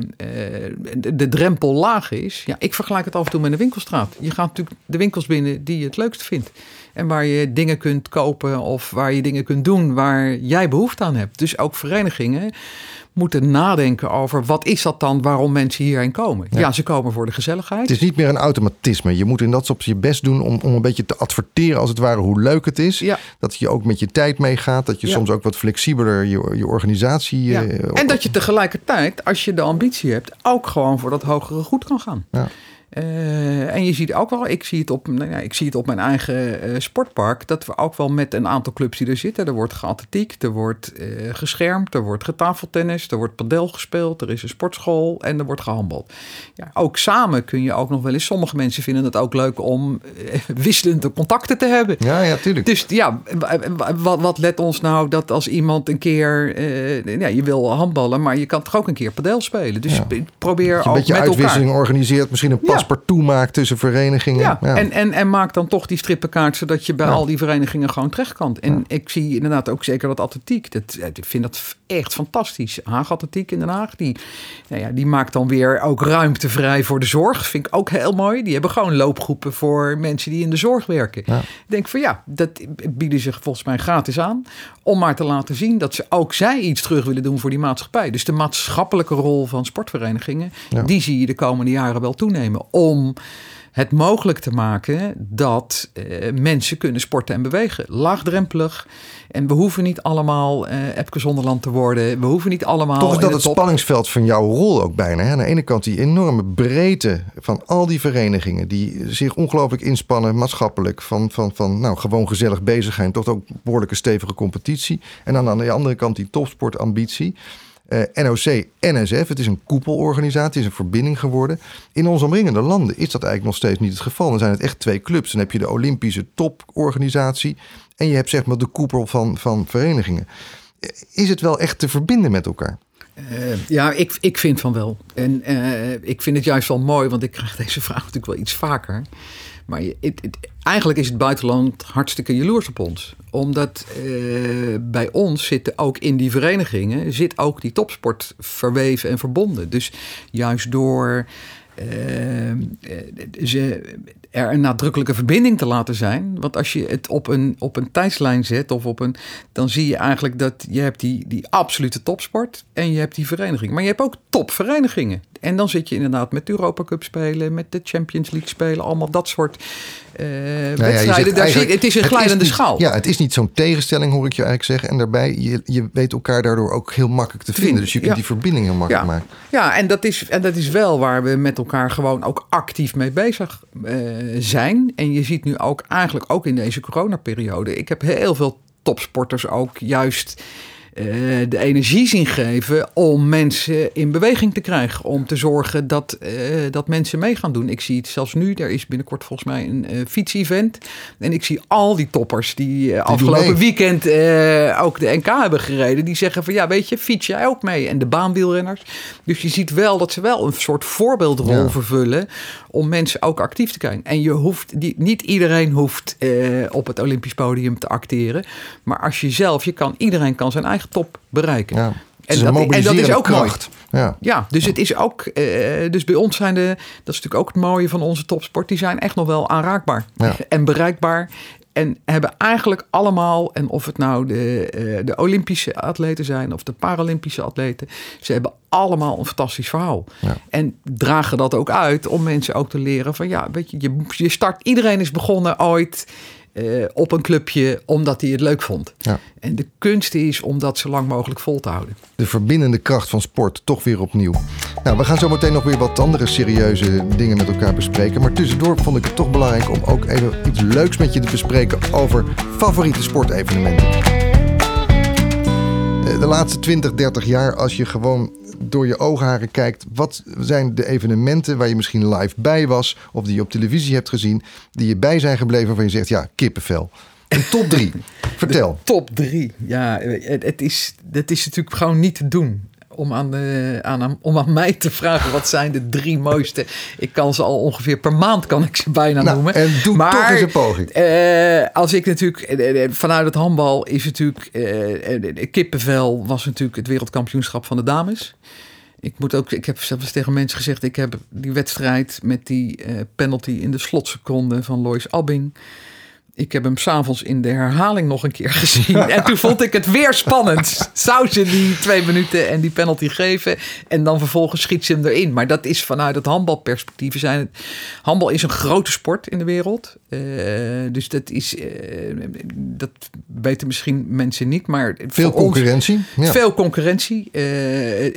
uh, de, de, drempel laag is. Ja, ik vergelijk het af en toe met een winkelstraat. Je gaat natuurlijk de winkels binnen die je het leukst vindt. En waar je dingen kunt kopen of waar je dingen kunt doen waar jij behoefte aan hebt. Dus ook verenigingen moeten nadenken over wat is dat dan waarom mensen hierheen komen. Ja. ja. ze komen voor de gezelligheid. Het is niet meer een automatisme. Je moet in dat opzicht je best doen om, om een beetje te adverteren als het ware hoe leuk het is. Ja. Dat je ook met je tijd meegaat. Dat je ja. soms ook wat flexibeler je, je organisatie... Ja. Uh, en dat je tegelijkertijd, als je de ambitie hebt, ook gewoon voor dat hogere goed kan gaan. Ja. Uh, en je ziet ook wel, ik zie het op, nou ja, ik zie het op mijn eigen uh, sportpark, dat we ook wel met een aantal clubs die er zitten. Er wordt geatletiek, er wordt uh, geschermd, er wordt getafeltennis, er wordt padel gespeeld, er is een sportschool en er wordt gehandbald. Ja, ook samen kun je ook nog wel eens, sommige mensen vinden het ook leuk om wisselende contacten te hebben. Ja, ja, tuurlijk. Dus ja, wat, wat let ons nou dat als iemand een keer, ja, je wil handballen, maar je kan toch ook een keer padel spelen. Dus ja. probeer dat je ook een beetje met uitwisseling elkaar. organiseert, misschien een paspartout maakt tussen verenigingen. Ja, En, en, en maak dan toch die strippenkaart zodat je bij al die verenigingen gewoon terecht kan. En ik zie inderdaad ook zeker dat atletiek. Dat, ik vind dat echt fantastisch. Haag Atletiek in Den Haag, die, nou ja, die maakt dan weer ook ruimte vrij voor de zorg. Vind ik ook heel mooi. Die hebben gewoon loopgroepen voor mensen die in de zorg werken. Ik denk van ja, dat bieden zich volgens mij gratis aan. Om maar te laten zien dat ze ook zij iets terug willen doen voor die maatschappij. Dus de maatschappelijke rol van sportverenigingen, Ja. die zie je de komende jaren wel toenemen. Om het mogelijk te maken dat eh, mensen kunnen sporten en bewegen. Laagdrempelig. En we hoeven niet allemaal eh Epke Zonderland te worden. We hoeven niet allemaal... Toch is dat het top- spanningsveld van jouw rol ook bijna. Hè? Aan de ene kant die enorme breedte van al die verenigingen... die zich ongelooflijk inspannen maatschappelijk... van, van, van nou, gewoon gezellig bezig zijn... tot ook behoorlijke stevige competitie. En dan aan de andere kant die topsportambitie... Eh, NOC, NSF, het is een koepelorganisatie, het is een verbinding geworden. In onze omringende landen is dat eigenlijk nog steeds niet het geval. Dan zijn het echt twee clubs. Dan heb je de Olympische toporganisatie en je hebt zeg maar de koepel van, van verenigingen. Eh, Is het wel echt te verbinden met elkaar? Eh, ja, ik, ik vind van wel. En ik vind het juist wel mooi, want ik krijg deze vraag natuurlijk wel iets vaker. Maar het, het- eigenlijk is het buitenland hartstikke jaloers op ons. Omdat eh, bij ons zitten ook in die verenigingen... zit ook die topsport verweven en verbonden. Dus juist door ze, er een nadrukkelijke verbinding te laten zijn. Want als je het op een, op een tijdslijn zet of op een, dan zie je eigenlijk dat je hebt die, die absolute topsport en je hebt die vereniging. Maar je hebt ook topverenigingen. En dan zit je inderdaad met Europa Cup spelen, met de Champions League spelen, allemaal dat soort eh, Nou ja, het is een glijdende schaal. Ja, het is niet zo'n tegenstelling, hoor ik je eigenlijk zeggen. En daarbij, je, je weet elkaar daardoor ook heel makkelijk te vinden. Dus je kunt ja. die verbinding heel makkelijk Ja. maken. Ja, en dat, is, en dat is wel waar we met elkaar gewoon ook actief mee bezig eh, zijn. En je ziet nu ook eigenlijk ook in deze coronaperiode. Ik heb heel veel topsporters ook juist de energie zien geven om mensen in beweging te krijgen. Om te zorgen dat, eh, dat mensen mee gaan doen. Ik zie het zelfs nu, er is binnenkort volgens mij een eh fietsevent. En ik zie al die toppers die, eh, afgelopen weekend eh, ook de NK hebben gereden. Die zeggen van ja, weet je, fiets jij ook mee? En de baanwielrenners. Dus je ziet wel dat ze wel een soort voorbeeldrol Ja. vervullen om mensen ook actief te krijgen. En je hoeft, die, niet iedereen hoeft eh, op het Olympisch podium te acteren. Maar als je zelf, je kan, iedereen kan zijn eigen top bereiken. Ja. En dat- en dat is ook mooi. kracht. Ja. Ja, dus het is ook. eh, dus bij ons zijn de. Dat is natuurlijk ook het mooie van onze topsport. Die zijn echt nog wel aanraakbaar Ja. en bereikbaar. En hebben eigenlijk allemaal, en of het nou de, eh, de Olympische atleten zijn of de Paralympische atleten, ze hebben allemaal een fantastisch verhaal. Ja. En dragen dat ook uit om mensen ook te leren van ja, weet je, je, je start, iedereen is begonnen ooit eh, op een clubje omdat hij het leuk vond. Ja. En de kunst is om dat zo lang mogelijk vol te houden. De verbindende kracht van sport toch weer opnieuw. Nou, we gaan zo meteen nog weer wat andere serieuze dingen met elkaar bespreken. Maar tussendoor vond ik het toch belangrijk om ook even iets leuks met je te bespreken over favoriete sportevenementen. Eh, De laatste 20, 30 jaar, als je gewoon door je oogharen kijkt, wat zijn de evenementen waar je misschien live bij was of die je op televisie hebt gezien, die je bij zijn gebleven waarvan je zegt, ja, kippenvel. Een top 3. [laughs] Vertel. Top drie. Ja, het, het is, het is natuurlijk gewoon niet te doen. Om aan, de, aan, om aan mij te vragen wat zijn de drie mooiste. Ik kan ze al ongeveer per maand kan ik ze bijna Nou, noemen. en doe Maar, toch eens een poging. eh, als ik natuurlijk eh, eh, vanuit het handbal is natuurlijk eh, eh, de kippenvel was natuurlijk het wereldkampioenschap van de dames. Ik moet ook, ik heb zelfs tegen mensen gezegd, ik heb die wedstrijd met die eh, penalty in de slotseconde van Lois Abbing. Ik heb hem s'avonds in de herhaling nog een keer gezien. [laughs] En toen vond ik het weer spannend. Zou ze die twee minuten en die penalty geven? En dan vervolgens schiet ze hem erin. Maar dat is vanuit het handbalperspectief. Zijn het, handbal is een grote sport in de wereld. Eh, dus dat is. eh, dat weten misschien mensen niet. Maar Veel ons- concurrentie. Ja. veel concurrentie. Eh,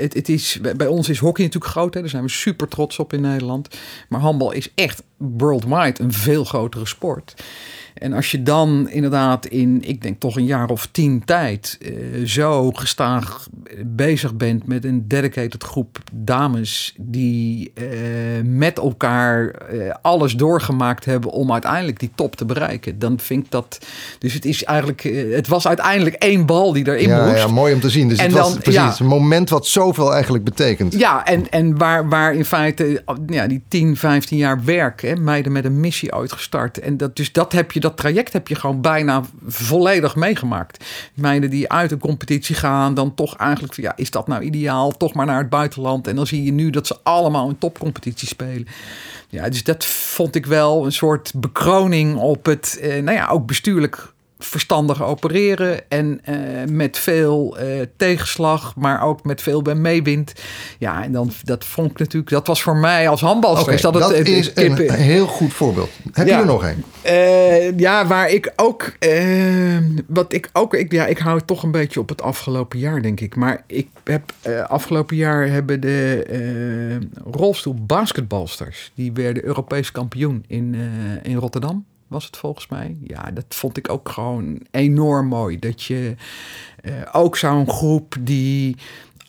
het, het is, bij bij ons is hockey natuurlijk groot. Hè. Daar zijn we super trots op in Nederland. Maar handbal is echt worldwide een veel grotere sport. En als je dan inderdaad in, ik denk toch een jaar of tien tijd, eh, zo gestaag bezig bent met een dedicated groep dames die eh, met elkaar eh, alles doorgemaakt hebben om uiteindelijk die top te bereiken, dan vind ik dat. Dus het is eigenlijk, het was uiteindelijk één bal die erin Ja, moest. ja, mooi om te zien. Dus En het was dan- precies ja. een moment wat zoveel eigenlijk betekent. Ja, en, en waar, waar in feite ja, die 10, 15 jaar werk, hè, meiden met een missie uitgestart. En dat, dus dat, heb je, dat traject heb je gewoon bijna volledig meegemaakt. Meiden die uit een competitie gaan, dan toch eigenlijk van ja, is dat nou ideaal? Toch maar naar het buitenland. En dan zie je nu dat ze allemaal een topcompetitie spelen. Ja, dus dat vond ik wel een soort bekroning op het, eh, nou ja, ook bestuurlijk verstandig opereren en eh, met veel eh, tegenslag, maar ook met veel bij meewind. Ja, en dan dat vond ik natuurlijk, dat was voor mij als handbalster. Is dat dat, het, het- is het een heel goed voorbeeld. Heb je er nog een? eh, ja, waar ik ook. eh, wat ik ook. Ik, ja, ik hou het toch een beetje op het afgelopen jaar, denk ik. Maar ik heb. eh, afgelopen jaar hebben de eh rolstoel basketbalsters. Die werden Europees kampioen in, eh, in Rotterdam. Was het volgens mij? Ja, dat vond ik ook gewoon enorm mooi. Dat je eh, ook zo'n groep die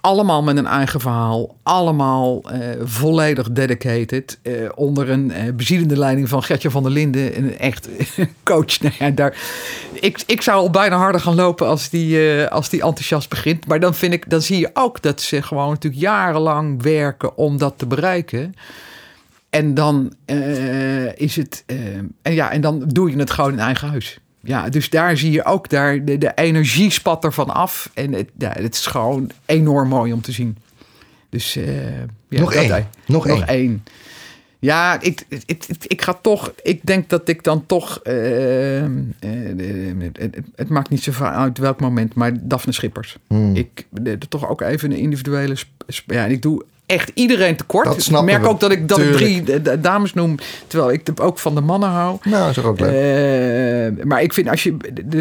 allemaal met een eigen verhaal, allemaal eh, volledig dedicated, eh, onder een bezielende leiding van Gertje van der Linden, een echt [laughs] coach. Nou ja, daar, ik, ik zou bijna harder gaan lopen als die, als die enthousiast begint. Maar dan, vind ik, dan zie je ook dat ze gewoon natuurlijk jarenlang werken om dat te bereiken. En dan eh, is het. eh, en ja, en dan doe je het gewoon in eigen huis. Ja, dus daar zie je ook daar de, de energie spat ervan af. En het, ja, het is gewoon enorm mooi om te zien. Dus eh, ja, Nog één. Nog Nog één. één. Ja, ik, ik, ik, ik ga toch. Ik denk dat ik dan toch. het, het, maakt niet zoveel uit welk moment, maar Daphne Schippers. Hmm. Ik de, de- toch ook even een individuele. Ja, en ik doe echt iedereen tekort. Dat ik merk we. ook dat ik dat ik drie dames noem, terwijl ik de- ook van de mannen hou. Nou, is er ook leuk. Eh, maar ik vind als je.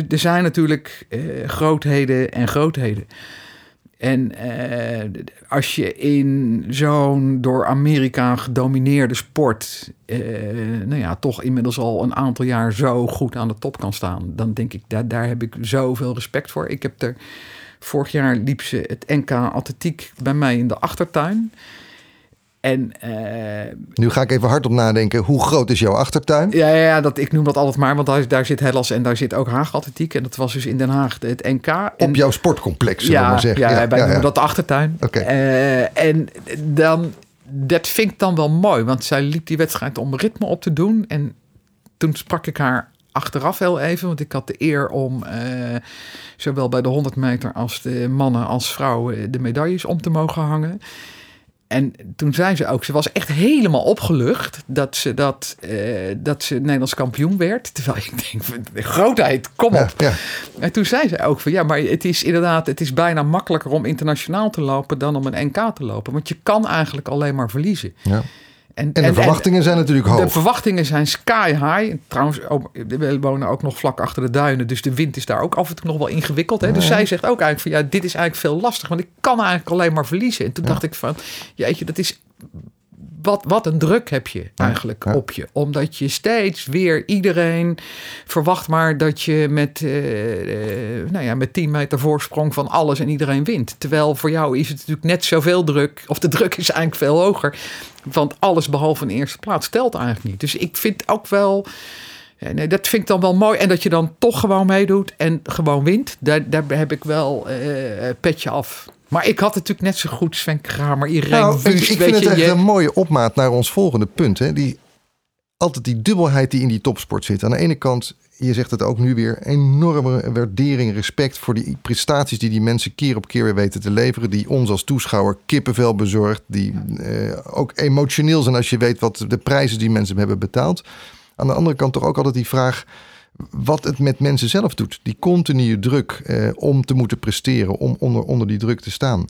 er- zijn natuurlijk eh, grootheden en grootheden. En eh, als je in zo'n door Amerika gedomineerde sport. nou ja, toch inmiddels al een aantal jaar zo goed aan de top kan staan. dan denk ik, daar, daar heb ik zoveel respect voor. Ik heb er. Vorig jaar liep ze het NK Atletiek bij mij in de achtertuin. En eh, Nu ga ik even hardop nadenken. Hoe groot is jouw achtertuin? ja, ja, ja dat, ik noem dat altijd maar, want daar, daar zit Hellas en daar zit ook Haag Atletiek. En dat was dus in Den Haag het NK. En, Op jouw sportcomplex, zullen we ja, maar zeggen. Ja, wij noemen ja. dat de achtertuin. Oké. Eh, en dan, dat vind ik dan wel mooi, want zij liep die wedstrijd om ritme op te doen. En toen sprak ik haar achteraf heel even, want ik had de eer om eh, zowel bij de 100 meter als de mannen als vrouwen de medailles om te mogen hangen. en toen zei ze ook, ze was echt helemaal opgelucht dat ze, dat, eh, dat ze Nederlands kampioen werd. Terwijl ik denk, de grootheid, kom op. Ja, ja. En toen zei ze ook van, ja, maar het is inderdaad, het is bijna makkelijker om internationaal te lopen dan om een NK te lopen. Want je kan eigenlijk alleen maar verliezen. Ja. En, En de verwachtingen zijn natuurlijk de hoog. verwachtingen zijn sky high. Trouwens, we wonen ook nog vlak achter de duinen. Dus de wind is daar ook af en toe nog wel ingewikkeld. Hè? Dus zij zegt ook eigenlijk van ja, dit is eigenlijk veel lastig. Want ik kan eigenlijk alleen maar verliezen. En toen dacht ik van, jeetje, dat is... Wat, wat een druk heb je eigenlijk ja. op je. Omdat je steeds weer iedereen verwacht maar dat je met, eh, eh, nou ja, met 10 meter voorsprong van alles en iedereen wint. Terwijl voor jou is het natuurlijk net zoveel druk. Of de druk is eigenlijk veel hoger. Want alles behalve een eerste plaats telt eigenlijk niet. Dus ik vind ook wel. ja, Nee, dat vind ik dan wel mooi. En dat je dan toch gewoon meedoet en gewoon wint. Daar, daar heb ik wel eh, petje af. Maar ik had natuurlijk net zo goed Sven Kramer, Irene Nou, ik vind het echt je- een mooie opmaat naar ons volgende punt. Hè? Die, altijd die dubbelheid die in die topsport zit. Aan de ene kant, je zegt het ook nu weer, enorme waardering, respect voor die prestaties die die mensen keer op keer weer weten te leveren. Die ons als toeschouwer kippenvel bezorgt. Die eh, ook emotioneel zijn als je weet wat de prijzen die mensen hebben betaald. Aan de andere kant toch ook altijd die vraag wat het met mensen zelf doet. Die continue druk eh, om te moeten presteren, om onder, onder die druk te staan.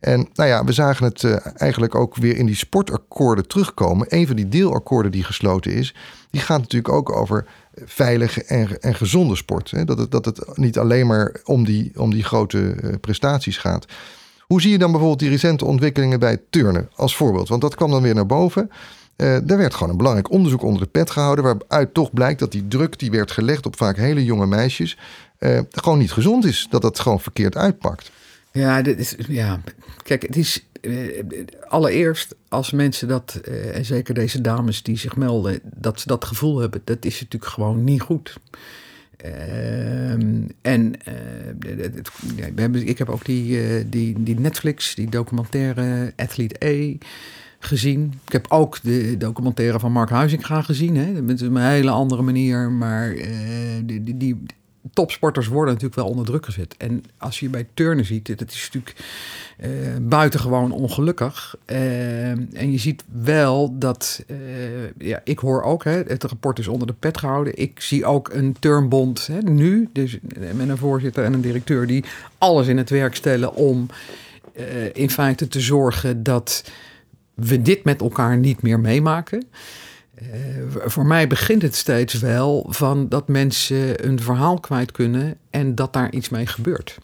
En nou ja, we zagen het eh, eigenlijk ook weer in die sportakkoorden terugkomen. Een van die deelakkoorden die gesloten is, die gaat natuurlijk ook over veilige en, en gezonde sport. Hè? Dat, het, dat het niet alleen maar om die, om die grote eh, prestaties gaat. Hoe zie je dan bijvoorbeeld die recente ontwikkelingen bij turnen als voorbeeld? Want dat kwam dan weer naar boven. Eh er werd gewoon een belangrijk onderzoek onder de pet gehouden... waaruit toch blijkt dat die druk die werd gelegd op vaak hele jonge meisjes... eh, gewoon niet gezond is. Dat dat gewoon verkeerd uitpakt. Ja, dit is, ja, kijk, het is eh, allereerst als mensen dat, en zeker deze dames die zich melden, dat ze dat gevoel hebben, dat is natuurlijk gewoon niet goed. Ehm, en ik heb ook die, die, die Netflix, die documentaire Athlete A gezien. Ik heb ook de documentaire van Mark Huizinga gezien. Hè. Op een hele andere manier, maar eh, die, die, topsporters worden natuurlijk wel onder druk gezet. En als je bij turnen ziet, dat is natuurlijk eh, buitengewoon ongelukkig. Eh, en je ziet wel dat, ja, ik hoor ook, hè, het rapport is onder de pet gehouden. Ik zie ook een turnbond hè, nu, dus met een voorzitter en een directeur die alles in het werk stellen om in feite te zorgen dat we dit met elkaar niet meer meemaken. Eh, voor mij begint het steeds wel van dat mensen een verhaal kwijt kunnen en dat daar iets mee gebeurt.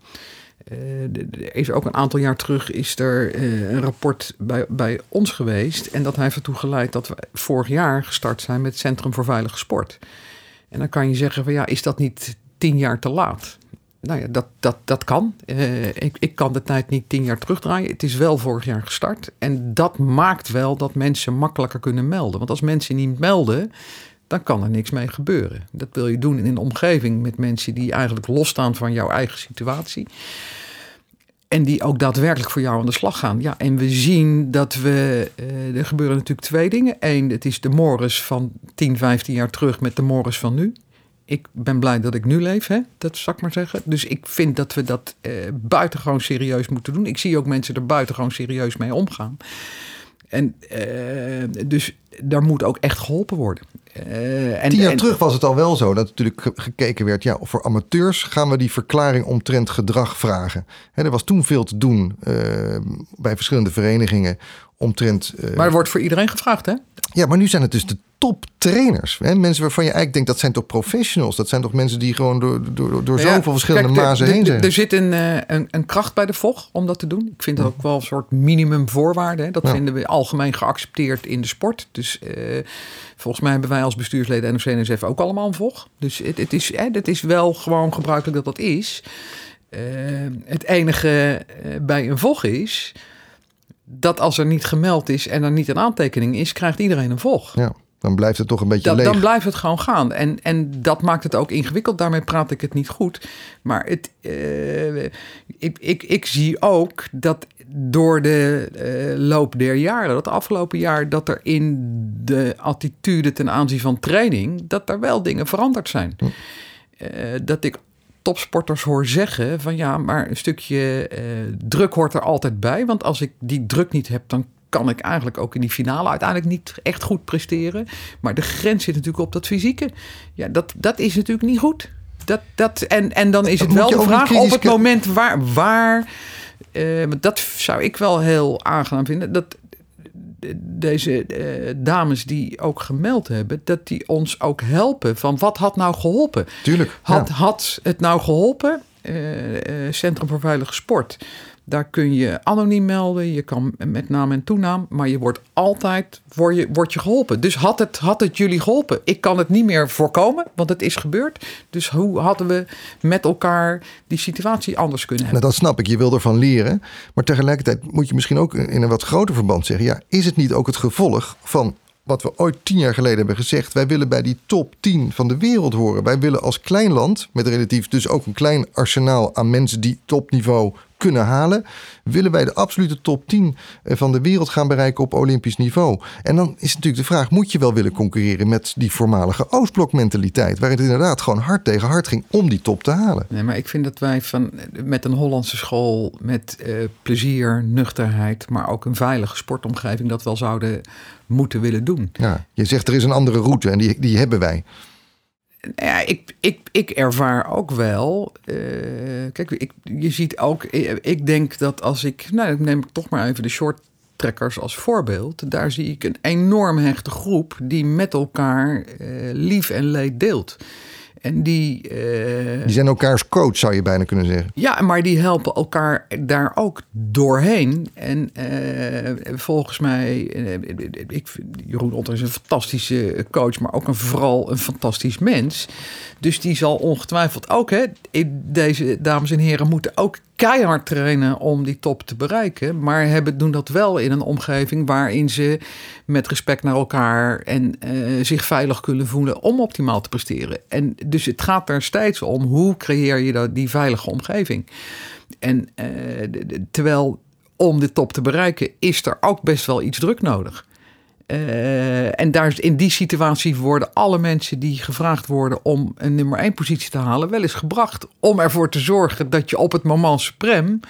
Er is ook een aantal jaar terug is er eh, een rapport bij, bij ons geweest. En dat heeft ertoe geleid dat we vorig jaar gestart zijn met Centrum voor Veilige Sport. En dan kan je zeggen van ja, is dat niet tien jaar te laat? Nou ja, dat, dat, dat kan. Eh, ik, ik kan de tijd niet tien jaar terugdraaien. Het is wel vorig jaar gestart. En dat maakt wel dat mensen makkelijker kunnen melden. Want als mensen niet melden, dan kan er niks mee gebeuren. Dat wil je doen in een omgeving met mensen die eigenlijk losstaan van jouw eigen situatie. En die ook daadwerkelijk voor jou aan de slag gaan. Ja, en we zien dat we. eh, er gebeuren natuurlijk twee dingen. Eén, het is de Morris van 10, 15 jaar terug met de Morris van nu. Ik ben blij dat ik nu leef, hè? dat zal ik maar zeggen. Dus ik vind dat we dat eh, buitengewoon serieus moeten doen. Ik zie ook mensen er buitengewoon serieus mee omgaan. En eh, dus daar moet ook echt geholpen worden. Eh, en, Tien jaar en- terug was het al wel zo dat natuurlijk ge- gekeken werd. Ja, voor amateurs gaan we die verklaring omtrent gedrag vragen. Hè, er was toen veel te doen eh, bij verschillende verenigingen omtrent. eh, Maar er wordt voor iedereen gevraagd, hè? Ja, maar nu zijn het dus de toptrainers. Hè? Mensen waarvan je eigenlijk denkt dat zijn toch professionals. Dat zijn toch mensen die gewoon door, door, door Ja, zoveel verschillende kijk, mazen de- heen zijn. Er zit een, eh, een, een kracht bij de VOG om dat te doen. Ik vind dat ook wel een soort minimumvoorwaarde. Hè. Dat Ja. vinden we algemeen geaccepteerd in de sport. Dus eh, volgens mij hebben wij als bestuursleden NOC-NSF ook allemaal een VOG. Dus het, het, is, hè, het is wel gewoon gebruikelijk dat dat is. Het enige bij een VOG is dat als er niet gemeld is en er niet een aantekening is, krijgt iedereen een VOG. Ja, dan blijft het toch een beetje Dat, leeg. dan blijft het gewoon gaan. En, en dat maakt het ook ingewikkeld. Daarmee praat ik het niet goed. Maar het, eh, ik, ik, ik zie ook dat door de eh, loop der jaren, dat afgelopen jaar, dat er in de attitude ten aanzien van training, dat er wel dingen veranderd zijn. Eh, dat ik topsporters hoor zeggen van ja, maar een stukje eh, druk hoort er altijd bij. Want als ik die druk niet heb, dan kan ik eigenlijk ook in die finale uiteindelijk niet echt goed presteren. Maar de grens zit natuurlijk op dat fysieke. Ja, dat, dat is natuurlijk niet goed. Dat, dat, en, en dan is het wel de vraag op het moment waar. waar uh, dat zou ik wel heel aangenaam vinden. Dat deze uh, dames die ook gemeld hebben, dat die ons ook helpen van wat had nou geholpen? Tuurlijk. Had, had het nou geholpen? Uh, Centrum voor Veilige Sport daar kun je anoniem melden, je kan met naam en toenaam, maar je wordt altijd word je, word je geholpen. Dus had het, had het jullie geholpen? Ik kan het niet meer voorkomen, want het is gebeurd. Dus hoe hadden we met elkaar die situatie anders kunnen hebben? Nou, dat snap ik, je wil ervan leren. Maar tegelijkertijd moet je misschien ook in een wat groter verband zeggen: ja, is het niet ook het gevolg van wat we ooit tien jaar geleden hebben gezegd. Wij willen bij die top 10 van de wereld horen. Wij willen als klein land, met relatief dus ook een klein arsenaal aan mensen die topniveau kunnen halen, willen wij de absolute top 10 eh, van de wereld gaan bereiken op Olympisch niveau. En dan is natuurlijk de vraag: moet je wel willen concurreren met die voormalige Oostblok-mentaliteit, waar het inderdaad gewoon hard tegen hard ging om die top te halen? Nee, maar ik vind dat wij van, met een Hollandse school, met uh, plezier, nuchterheid, maar ook een veilige sportomgeving, dat wel zouden moeten willen doen. Ja, je zegt er is een andere route en die, die hebben wij. Ja, ik, ik, ik ervaar ook wel. Uh, kijk, ik, je ziet ook. Ik denk dat als ik. Nou, ik neem toch maar even de short trekkers als voorbeeld. Daar zie ik een enorm hechte groep die met elkaar uh, lief en leed deelt. En die, uh, die zijn elkaars coach, zou je bijna kunnen zeggen. Ja, maar die helpen elkaar daar ook doorheen. En uh, volgens mij, uh, ik, Jeroen Otter is een fantastische coach, maar ook een, vooral een fantastisch mens. Dus die zal ongetwijfeld ook, hè, deze dames en heren moeten ook keihard trainen om die top te bereiken. Maar hebben, doen dat wel in een omgeving waarin ze met respect naar elkaar en uh, zich veilig kunnen voelen om optimaal te presteren. En dus het gaat er steeds om hoe creëer je dat, die veilige omgeving. En uh, terwijl om de top te bereiken is er ook best wel iets druk nodig. Uh, en daar, in die situatie worden alle mensen die gevraagd worden om een nummer 1 positie te halen, wel eens gebracht om ervoor te zorgen dat je op het moment suprem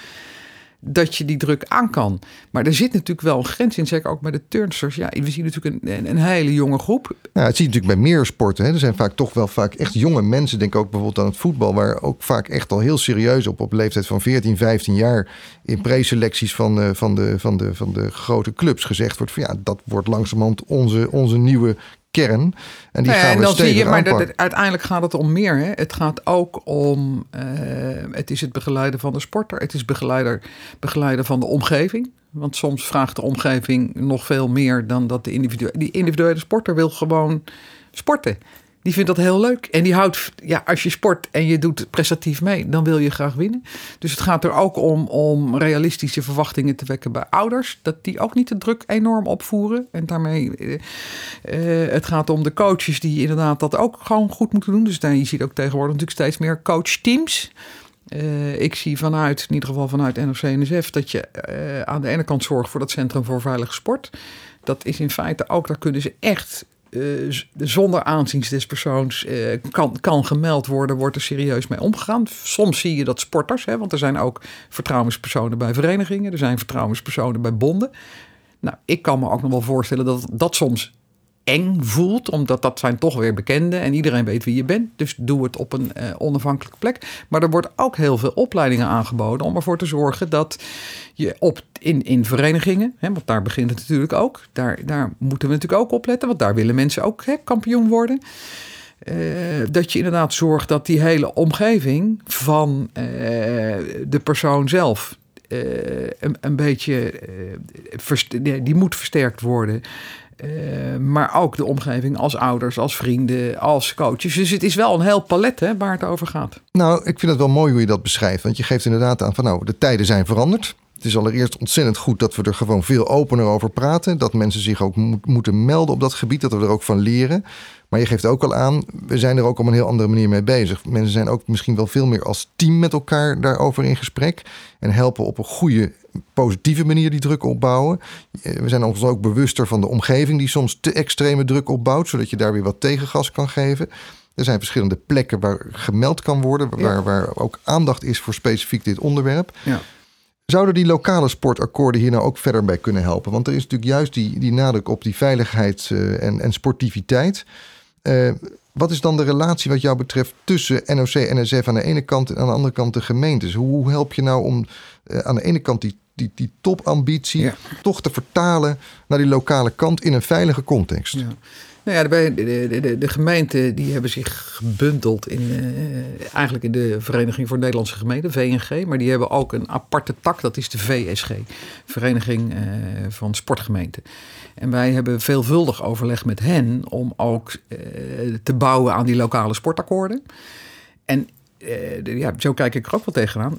dat je die druk aan kan. Maar er zit natuurlijk wel een grens in, zeker ook bij de turnsters. Ja, we zien natuurlijk een, een hele jonge groep. Ja, het zie je natuurlijk bij meer sporten. Hè. Er zijn vaak toch wel vaak echt jonge mensen. Denk ook bijvoorbeeld aan het voetbal, waar ook vaak echt al heel serieus op, op leeftijd van 14, 15 jaar in preselecties van, uh, van, de, van, de, van de grote clubs gezegd wordt van ja, dat wordt langzamerhand onze, onze nieuwe kern. En die nou gaan we dan zie je, maar uiteindelijk gaat het om meer. Hè? Het gaat ook om, uh, het is het begeleiden van de sporter. Het is begeleider, begeleiden van de omgeving. Want soms vraagt de omgeving nog veel meer dan dat de individuele, die individuele sporter wil gewoon sporten. Die vindt dat heel leuk. En die houdt, ja, als je sport en je doet prestatief mee, dan wil je graag winnen. Dus het gaat er ook om om realistische verwachtingen te wekken bij ouders. Dat die ook niet de druk enorm opvoeren. En daarmee, uh, het gaat om de coaches die inderdaad dat ook gewoon goed moeten doen. Dus daar, je ziet ook tegenwoordig natuurlijk steeds meer coachteams. Uh, ik zie vanuit, in ieder geval vanuit NRC-NSF, dat je aan de ene kant zorgt voor dat Centrum voor Veilige Sport. Dat is in feite ook, daar kunnen ze echt uh, zonder aanzien des persoons uh, kan, kan gemeld worden, wordt er serieus mee omgegaan. Soms zie je dat sporters, hè, want er zijn ook vertrouwenspersonen bij verenigingen, er zijn vertrouwenspersonen bij bonden. Nou, ik kan me ook nog wel voorstellen dat dat soms eng voelt, omdat dat zijn toch weer bekenden en iedereen weet wie je bent. Dus doe het op een uh, onafhankelijke plek. Maar er wordt ook heel veel opleidingen aangeboden om ervoor te zorgen dat je op, in, in verenigingen, hè, want daar begint het natuurlijk ook, daar, daar moeten we natuurlijk ook op letten, want daar willen mensen ook hè, kampioen worden. Uh, dat je inderdaad zorgt dat die hele omgeving van uh, de persoon zelf een, een, beetje die moet versterkt worden. Uh, maar ook de omgeving als ouders, als vrienden, als coaches. Dus het is wel een heel palet hè, waar het over gaat. Nou, ik vind het wel mooi hoe je dat beschrijft. Want je geeft inderdaad aan van nou, de tijden zijn veranderd. Het is allereerst ontzettend goed dat we er gewoon veel opener over praten. Dat mensen zich ook moeten melden op dat gebied, dat we er ook van leren. Maar je geeft ook al aan, we zijn er ook op een heel andere manier mee bezig. Mensen zijn ook misschien wel veel meer als team met elkaar daarover in gesprek. En helpen op een goede, positieve manier die druk opbouwen. Eh, we zijn ons ook bewuster van de omgeving die soms te extreme druk opbouwt, zodat je daar weer wat tegengas kan geven. Er zijn verschillende plekken waar gemeld kan worden, waar, waar ook aandacht is voor specifiek dit onderwerp. Ja. Zouden die lokale sportakkoorden hier nou ook verder bij kunnen helpen? Want er is natuurlijk juist die, die nadruk op die veiligheid uh, en, en sportiviteit. Uh, wat is dan de relatie wat jou betreft tussen NOC en NSF aan de ene kant en aan de andere kant de gemeentes? Hoe help je nou om uh, aan de ene kant die, die, die topambitie ja. toch te vertalen naar die lokale kant in een veilige context? Ja. Nou ja, de, de, de, de, gemeenten die hebben zich gebundeld in, uh, eigenlijk in de Vereniging voor Nederlandse Gemeenten, VNG. Maar die hebben ook een aparte tak, dat is de VSG, Vereniging uh, van Sportgemeenten. En wij hebben veelvuldig overleg met hen om ook uh, te bouwen aan die lokale sportakkoorden. En ja, zo kijk ik er ook wel tegenaan.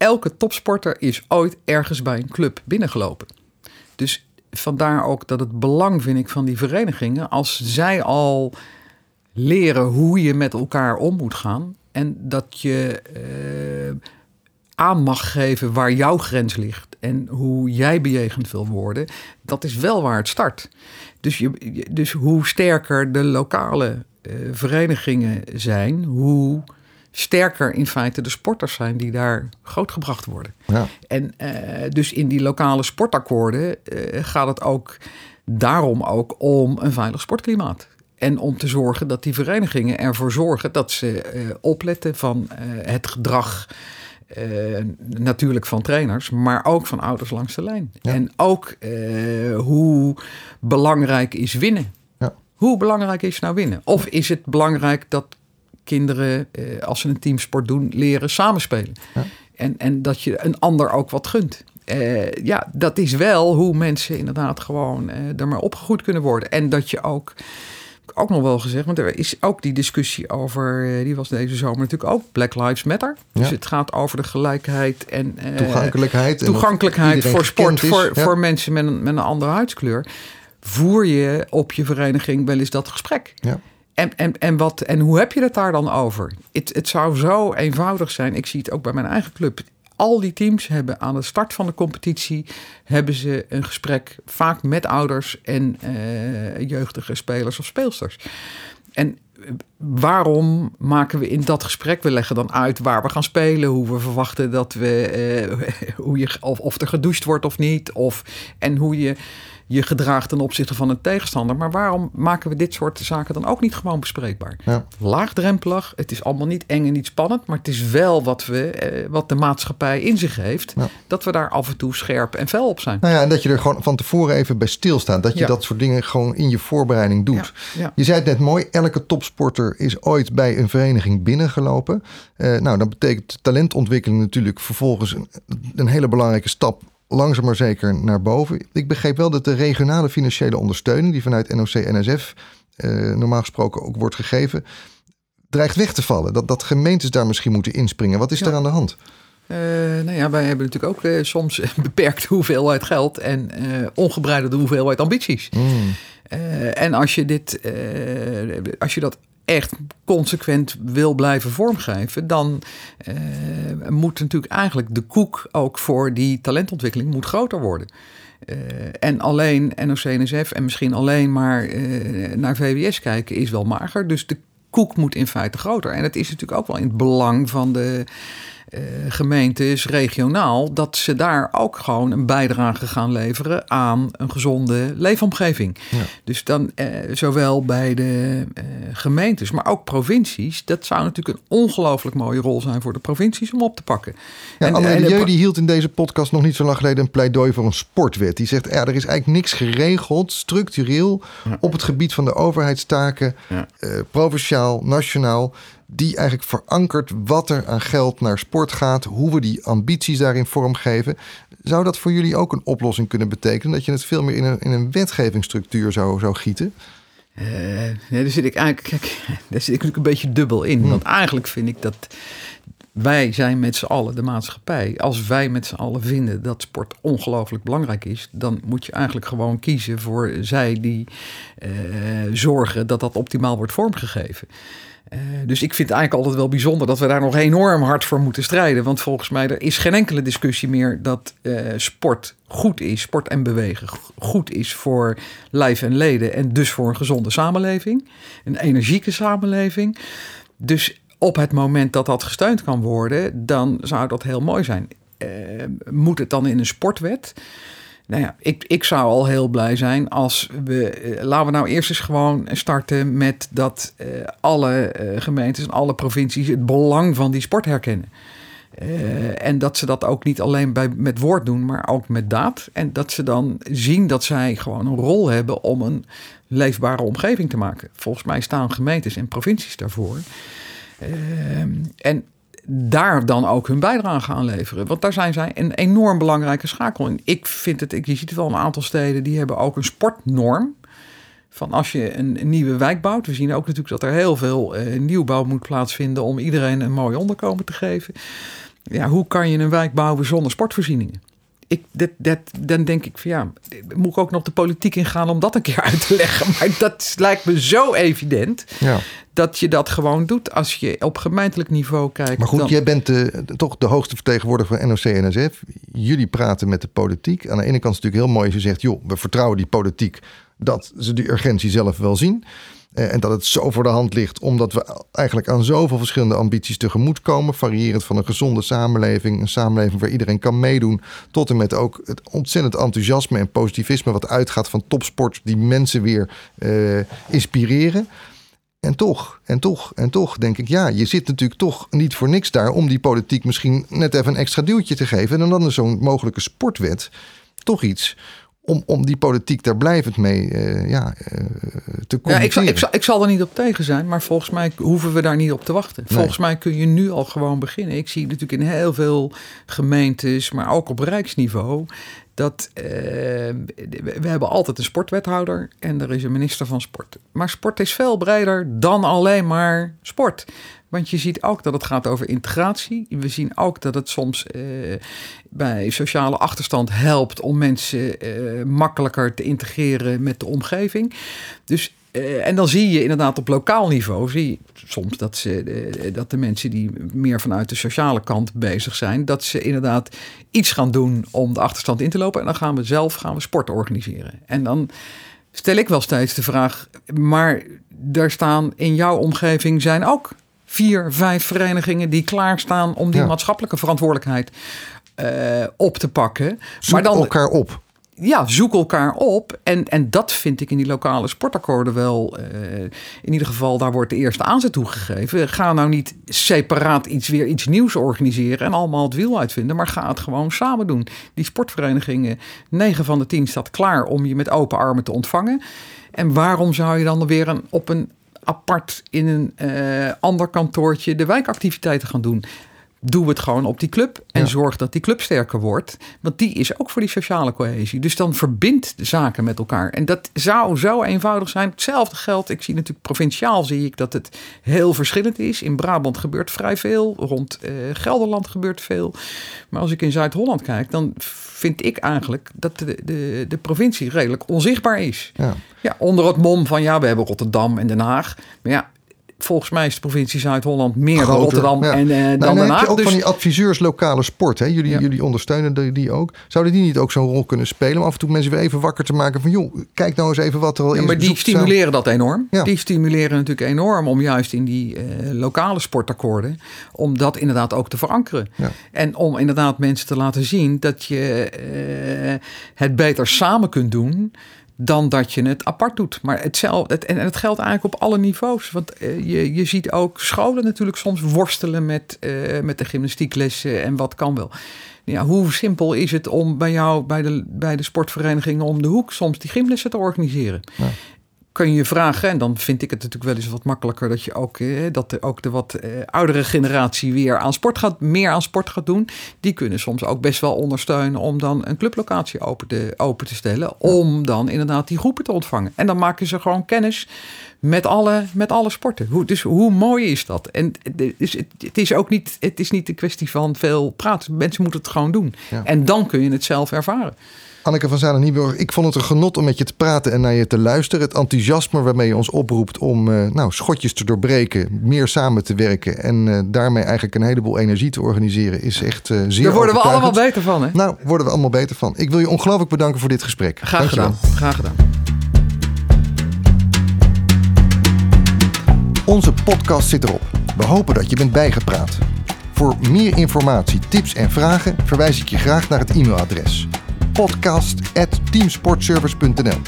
Elke topsporter is ooit ergens bij een club binnengelopen. Dus vandaar ook dat het belang, vind ik, van die verenigingen, als zij al leren hoe je met elkaar om moet gaan en dat je uh, aan mag geven waar jouw grens ligt en hoe jij bejegend wil worden, dat is wel waar het start. Dus, je, dus hoe sterker de lokale uh, verenigingen zijn, hoe sterker in feite de sporters zijn die daar grootgebracht worden. Ja. En uh, dus in die lokale sportakkoorden uh, gaat het ook daarom ook om een veilig sportklimaat. En om te zorgen dat die verenigingen ervoor zorgen dat ze uh, opletten van het gedrag. natuurlijk van trainers, maar ook van ouders langs de lijn. Ja. En ook hoe belangrijk is winnen. Ja. Hoe belangrijk is nou winnen? Of is het belangrijk dat kinderen, eh, als ze een teamsport doen, leren samenspelen. Ja. En, en dat je een ander ook wat gunt. Uh, ja, dat is wel hoe mensen inderdaad gewoon uh, er maar opgegroeid kunnen worden. En dat je ook, ook nog wel gezegd, want er is ook die discussie over, uh, die was deze zomer natuurlijk ook, Black Lives Matter. Ja. Dus het gaat over de gelijkheid en toegankelijkheid, toegankelijkheid voor sport, voor, ja. voor mensen met een, met een andere huidskleur. Voer je op je vereniging wel eens dat gesprek? Ja. En, en, en, wat, en hoe heb je het daar dan over? Het, het zou zo eenvoudig zijn. Ik zie het ook bij mijn eigen club. Al die teams hebben aan de start van de competitie hebben ze een gesprek, vaak met ouders en uh, jeugdige spelers of speelsters. En waarom maken we in dat gesprek, we leggen dan uit waar we gaan spelen, hoe we verwachten dat we, uh, [laughs] hoe je, of, of er gedoucht wordt of niet, of, en hoe je je gedraagt ten opzichte van een tegenstander. Maar waarom maken we dit soort zaken dan ook niet gewoon bespreekbaar? Ja. Laagdrempelig, het is allemaal niet eng en niet spannend, maar het is wel wat, we, eh, wat de maatschappij in zich heeft, ja. dat we daar af en toe scherp en fel op zijn. Nou ja, en dat je er gewoon van tevoren even bij stilstaat, dat je ja. dat soort dingen gewoon in je voorbereiding doet. Je zei het net mooi, elke topsporter is ooit bij een vereniging binnengelopen. Uh, nou, dat betekent talentontwikkeling natuurlijk vervolgens een, een hele belangrijke stap langzaam maar zeker naar boven. Ik begreep wel dat de regionale financiële ondersteuning, die vanuit NOC-NSF eh, normaal gesproken ook wordt gegeven, dreigt weg te vallen. Dat, dat gemeentes daar misschien moeten inspringen. Wat is ja. er aan de hand? Uh, nou ja, wij hebben natuurlijk ook uh, soms [laughs] een beperkte hoeveelheid geld en uh, ongebreidelde hoeveelheid ambities. Mm. en als je dit, als je dat echt consequent wil blijven vormgeven, dan uh, moet natuurlijk eigenlijk de koek ook voor die talentontwikkeling moet groter worden. Uh, en alleen NOC-NSF en misschien alleen maar uh, naar VWS kijken is wel mager. Dus de koek moet in feite groter. En het is natuurlijk ook wel in het belang van de uh, gemeentes regionaal, dat ze daar ook gewoon een bijdrage gaan leveren aan een gezonde leefomgeving. Ja. Dus dan uh, zowel bij de uh, gemeentes, maar ook provincies, dat zou natuurlijk een ongelooflijk mooie rol zijn voor de provincies om op te pakken. Ja, en, en Jeu, die hield in deze podcast nog niet zo lang geleden een pleidooi voor een sportwet. Die zegt, ja, er is eigenlijk niks geregeld, structureel, ja. op het gebied van de overheidstaken, provinciaal, nationaal die eigenlijk verankert wat er aan geld naar sport gaat, hoe we die ambities daarin vormgeven. Zou dat voor jullie ook een oplossing kunnen betekenen? Dat je het veel meer in een, in een wetgevingsstructuur zou, zou gieten? Uh, nee, daar zit ik eigenlijk kijk, [laughs] daar zit ik natuurlijk een beetje dubbel in. Hmm. Want eigenlijk vind ik dat wij zijn met z'n allen de maatschappij. Als wij met z'n allen vinden dat sport ongelooflijk belangrijk is, dan moet je eigenlijk gewoon kiezen voor zij die uh, zorgen dat dat optimaal wordt vormgegeven. Uh, dus ik vind het eigenlijk altijd wel bijzonder dat we daar nog enorm hard voor moeten strijden. Want volgens mij er is geen enkele discussie meer dat uh, sport goed is, sport en bewegen goed is voor lijf en leden. En dus voor een gezonde samenleving, een energieke samenleving. Dus op het moment dat dat gesteund kan worden, dan zou dat heel mooi zijn. moet het dan in een sportwet? Nou ja, ik, ik zou al heel blij zijn als we. laten we nou eerst eens gewoon starten met dat alle gemeentes en alle provincies het belang van die sport herkennen. En dat ze dat ook niet alleen bij, met woord doen, maar ook met daad. En dat ze dan zien dat zij gewoon een rol hebben om een leefbare omgeving te maken. Volgens mij staan gemeentes en provincies daarvoor. Uh, en daar dan ook hun bijdrage aan leveren. Want daar zijn zij een enorm belangrijke schakel in. Ik vind het, je ziet het wel een aantal steden die hebben ook een sportnorm. Van als je een, nieuwe wijk bouwt. We zien ook natuurlijk dat er heel veel uh, nieuwbouw moet plaatsvinden om iedereen een mooi onderkomen te geven ja, hoe kan je een wijk bouwen zonder sportvoorzieningen? Ik, dan denk ik van ja, moet ik ook nog de politiek ingaan om dat een keer uit te leggen. [laughs] Maar dat lijkt me zo evident ja. dat je dat gewoon doet als je op gemeentelijk niveau kijkt. Maar goed, jij bent de, toch de hoogste vertegenwoordiger van NOC-NSF. Jullie praten met de politiek. Aan de ene kant is het natuurlijk heel mooi als je zegt, joh, we vertrouwen die politiek dat ze die urgentie zelf wel zien. Eh, en dat het zo voor de hand ligt, omdat we eigenlijk aan zoveel verschillende ambities tegemoet komen. Variërend van een gezonde samenleving, een samenleving waar iedereen kan meedoen. Tot en met ook het ontzettend enthousiasme en positivisme wat uitgaat van topsport, die mensen weer uh, inspireren. En toch, en toch, en toch denk ik, ja, je zit natuurlijk toch niet voor niks daar om die politiek misschien net even een extra duwtje te geven. En dan is zo'n mogelijke sportwet toch iets om, om die politiek daar blijvend mee uh, ja, uh, te Ja, ik, zal, ik, zal, ik zal er niet op tegen zijn, maar volgens mij hoeven we daar niet op te wachten. Volgens mij kun je nu al gewoon beginnen. Ik zie natuurlijk in heel veel gemeentes, maar ook op rijksniveau, dat uh, we hebben altijd een sportwethouder en er is een minister van sport. Maar sport is veel breder dan alleen maar sport. Want je ziet ook dat het gaat over integratie. We zien ook dat het soms uh, bij sociale achterstand helpt om mensen uh, makkelijker te integreren met de omgeving. Dus uh, en dan zie je inderdaad op lokaal niveau, zie je soms dat, ze, dat de mensen die meer vanuit de sociale kant bezig zijn, dat ze inderdaad iets gaan doen om de achterstand in te lopen. En dan gaan we zelf gaan we sport organiseren. En dan stel ik wel steeds de vraag, maar daar staan in jouw omgeving zijn ook vier, vijf verenigingen die klaarstaan om die maatschappelijke verantwoordelijkheid uh, op te pakken. Zoek maar dan elkaar op. Ja, zoek elkaar op. En, en dat vind ik in die lokale sportakkoorden wel. Uh, in ieder geval, daar wordt de eerste aanzet toegegeven. Ga nou niet separaat iets weer iets nieuws organiseren en allemaal het wiel uitvinden. Maar ga het gewoon samen doen. Die sportverenigingen, 9 van de 10 staat klaar om je met open armen te ontvangen. En waarom zou je dan weer een, op een apart in een uh, ander kantoortje de wijkactiviteiten gaan doen. Doe het gewoon op die club en zorg dat die club sterker wordt. Want die is ook voor die sociale cohesie. Dus dan verbindt de zaken met elkaar. En dat zou zo eenvoudig zijn. Hetzelfde geldt. Ik zie natuurlijk provinciaal zie ik dat het heel verschillend is. In Brabant gebeurt vrij veel. Rond uh, Gelderland gebeurt veel. Maar als ik in Zuid-Holland kijk, dan vind ik eigenlijk dat de, de, de provincie redelijk onzichtbaar is. Ja. ja, onder het mom van ja, we hebben Rotterdam en Den Haag. Maar ja, volgens mij is de provincie Zuid-Holland meer dan Rotterdam en uh, dan nou, Den Haag. ook dus... van die adviseurs lokale sport. Hè? Jullie, jullie ondersteunen die ook. Zouden die niet ook zo'n rol kunnen spelen? Om af en toe mensen weer even wakker te maken van... joh, kijk nou eens even wat er al ja, is. Maar die stimuleren dat enorm. Die stimuleren natuurlijk enorm om juist in die uh, lokale sportakkoorden... om dat inderdaad ook te verankeren. En om inderdaad mensen te laten zien dat je uh, het beter samen kunt doen dan dat je het apart doet. Maar hetzelfde, het, en het geldt eigenlijk op alle niveaus. Want uh, je, je ziet ook scholen natuurlijk soms worstelen met, uh, met de gymnastieklessen en wat kan wel. Ja, hoe simpel is het om bij jou, bij de, bij de sportverenigingen om de hoek, soms die gymlessen te organiseren? Ja kan je vragen, en dan vind ik het natuurlijk wel eens wat makkelijker dat je ook, eh, dat er ook de wat eh, oudere generatie weer aan sport gaat, meer aan sport gaat doen. Die kunnen soms ook best wel ondersteunen om dan een clublocatie open te, open te stellen. Om dan inderdaad die groepen te ontvangen. En dan maken ze gewoon kennis met alle, met alle sporten. Hoe, dus hoe mooi is dat? En dus het, het, is ook niet, het is niet een kwestie van veel praten. Mensen moeten het gewoon doen. En dan kun je het zelf ervaren. Anneke van Zanen Nieburg, ik vond het een genot om met je te praten en naar je te luisteren. Het enthousiasme waarmee je ons oproept om uh, nou, schotjes te doorbreken, meer samen te werken en uh, daarmee eigenlijk een heleboel energie te organiseren, is echt uh, zeer. Daar worden we allemaal beter van, hè? Nou, worden we allemaal beter van. Ik wil je ongelooflijk bedanken voor dit gesprek. Graag gedaan. Graag gedaan. Onze podcast zit erop. We hopen dat je bent bijgepraat. Voor meer informatie, tips en vragen verwijs ik je graag naar het e-mailadres podcast@teamsportservice.nl.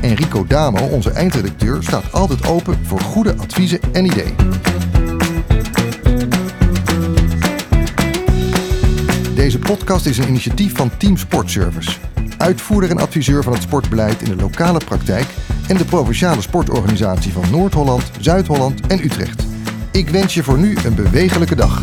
En Rico Damo, onze eindredacteur, staat altijd open voor goede adviezen en ideeën. Deze podcast is een initiatief van Team Sportservice, uitvoerder en adviseur van het sportbeleid in de lokale praktijk en de provinciale sportorganisatie van Noord-Holland, Zuid-Holland en Utrecht. Ik wens je voor nu een bewegelijke dag.